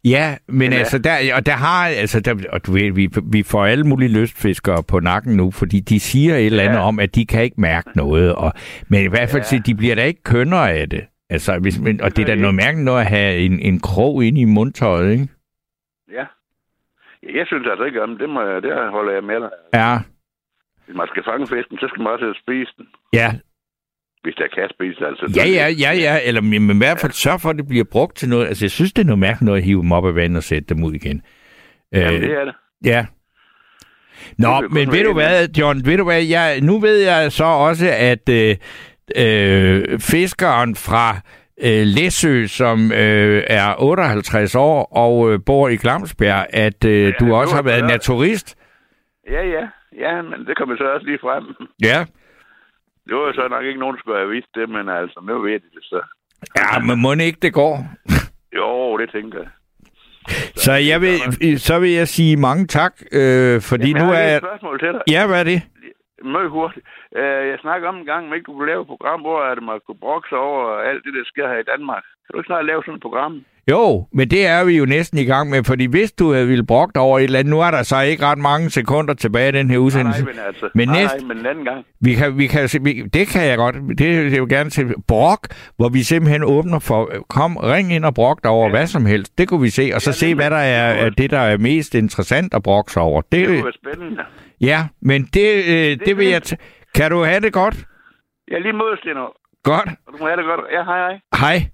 Ja, men Ja. altså, der, og der har, altså, der, og du ved, vi, vi får alle mulige lystfiskere på nakken nu, fordi de siger et eller andet Ja. om, at de kan ikke mærke noget, og, men i hvert fald, Ja. de bliver da ikke kønnere af det. Altså, hvis, men, og det er da noget mærkeligt noget at have en, en krog ind i mundtøjet, ikke? Ja. Jeg synes altså ikke om det. Det, må jeg, det holder jeg med dig. Ja, Hvis man skal fange fisken, så skal man også spise den. ja, Hvis der kan spise altså. ja, ja, ja, ja, eller men i hvert fald sørg for, at det bliver brugt til noget. Altså, jeg synes, det er noget mærkeligt noget at hive dem op af vandet og sætte dem ud igen. Jamen, det er det. Ja. Nå, Det men ved du hvad, John, ved du hvad, jeg, nu ved jeg så også, at øh, øh, fiskeren fra øh, Læsø, som øh, er 58 år og øh, bor i Glamsbjerg, at øh, Ja, du også har været naturist. Ja, ja. Ja, men det kommer så også lige frem. Ja. Det var jo så nok ikke nogen, der skulle have vist det, men altså, nu ved de det så. Ja, men må ikke det går? Jo, det tænker jeg. Så jeg vil, så vil jeg sige mange tak, øh, fordi Jamen, nu jeg har er... et spørgsmål til dig. Ja, hvad er det? Meget hurtigt. Uh, jeg snakker om en gang, om ikke du kunne lave et program, hvor at man kunne brokse over alt det, der sker her i Danmark. Kan du ikke snart lave sådan et program? Jo, men det er vi jo næsten i gang med, fordi hvis du havde ville brokke over et eller andet, nu er der så ikke ret mange sekunder tilbage i den her Nej, udsendelse. nej, men altså, Men nej, næste- nej, men en anden gang. Vi kan, vi kan, vi, det kan jeg godt. Det vil jeg jo gerne til brok, hvor vi simpelthen åbner for, kom, ring ind og brok dig over ja. hvad som helst. Det kunne vi se, og så Ja, se, hvad der er, er det, der er mest interessant at brokke sig over. Det Det, kunne være spændende. ja, men det, øh, det vil jeg... T- kan du have det godt? Ja, lige mod, Steno. Godt. Og du må have det godt. Ja, hej, hej. Hej.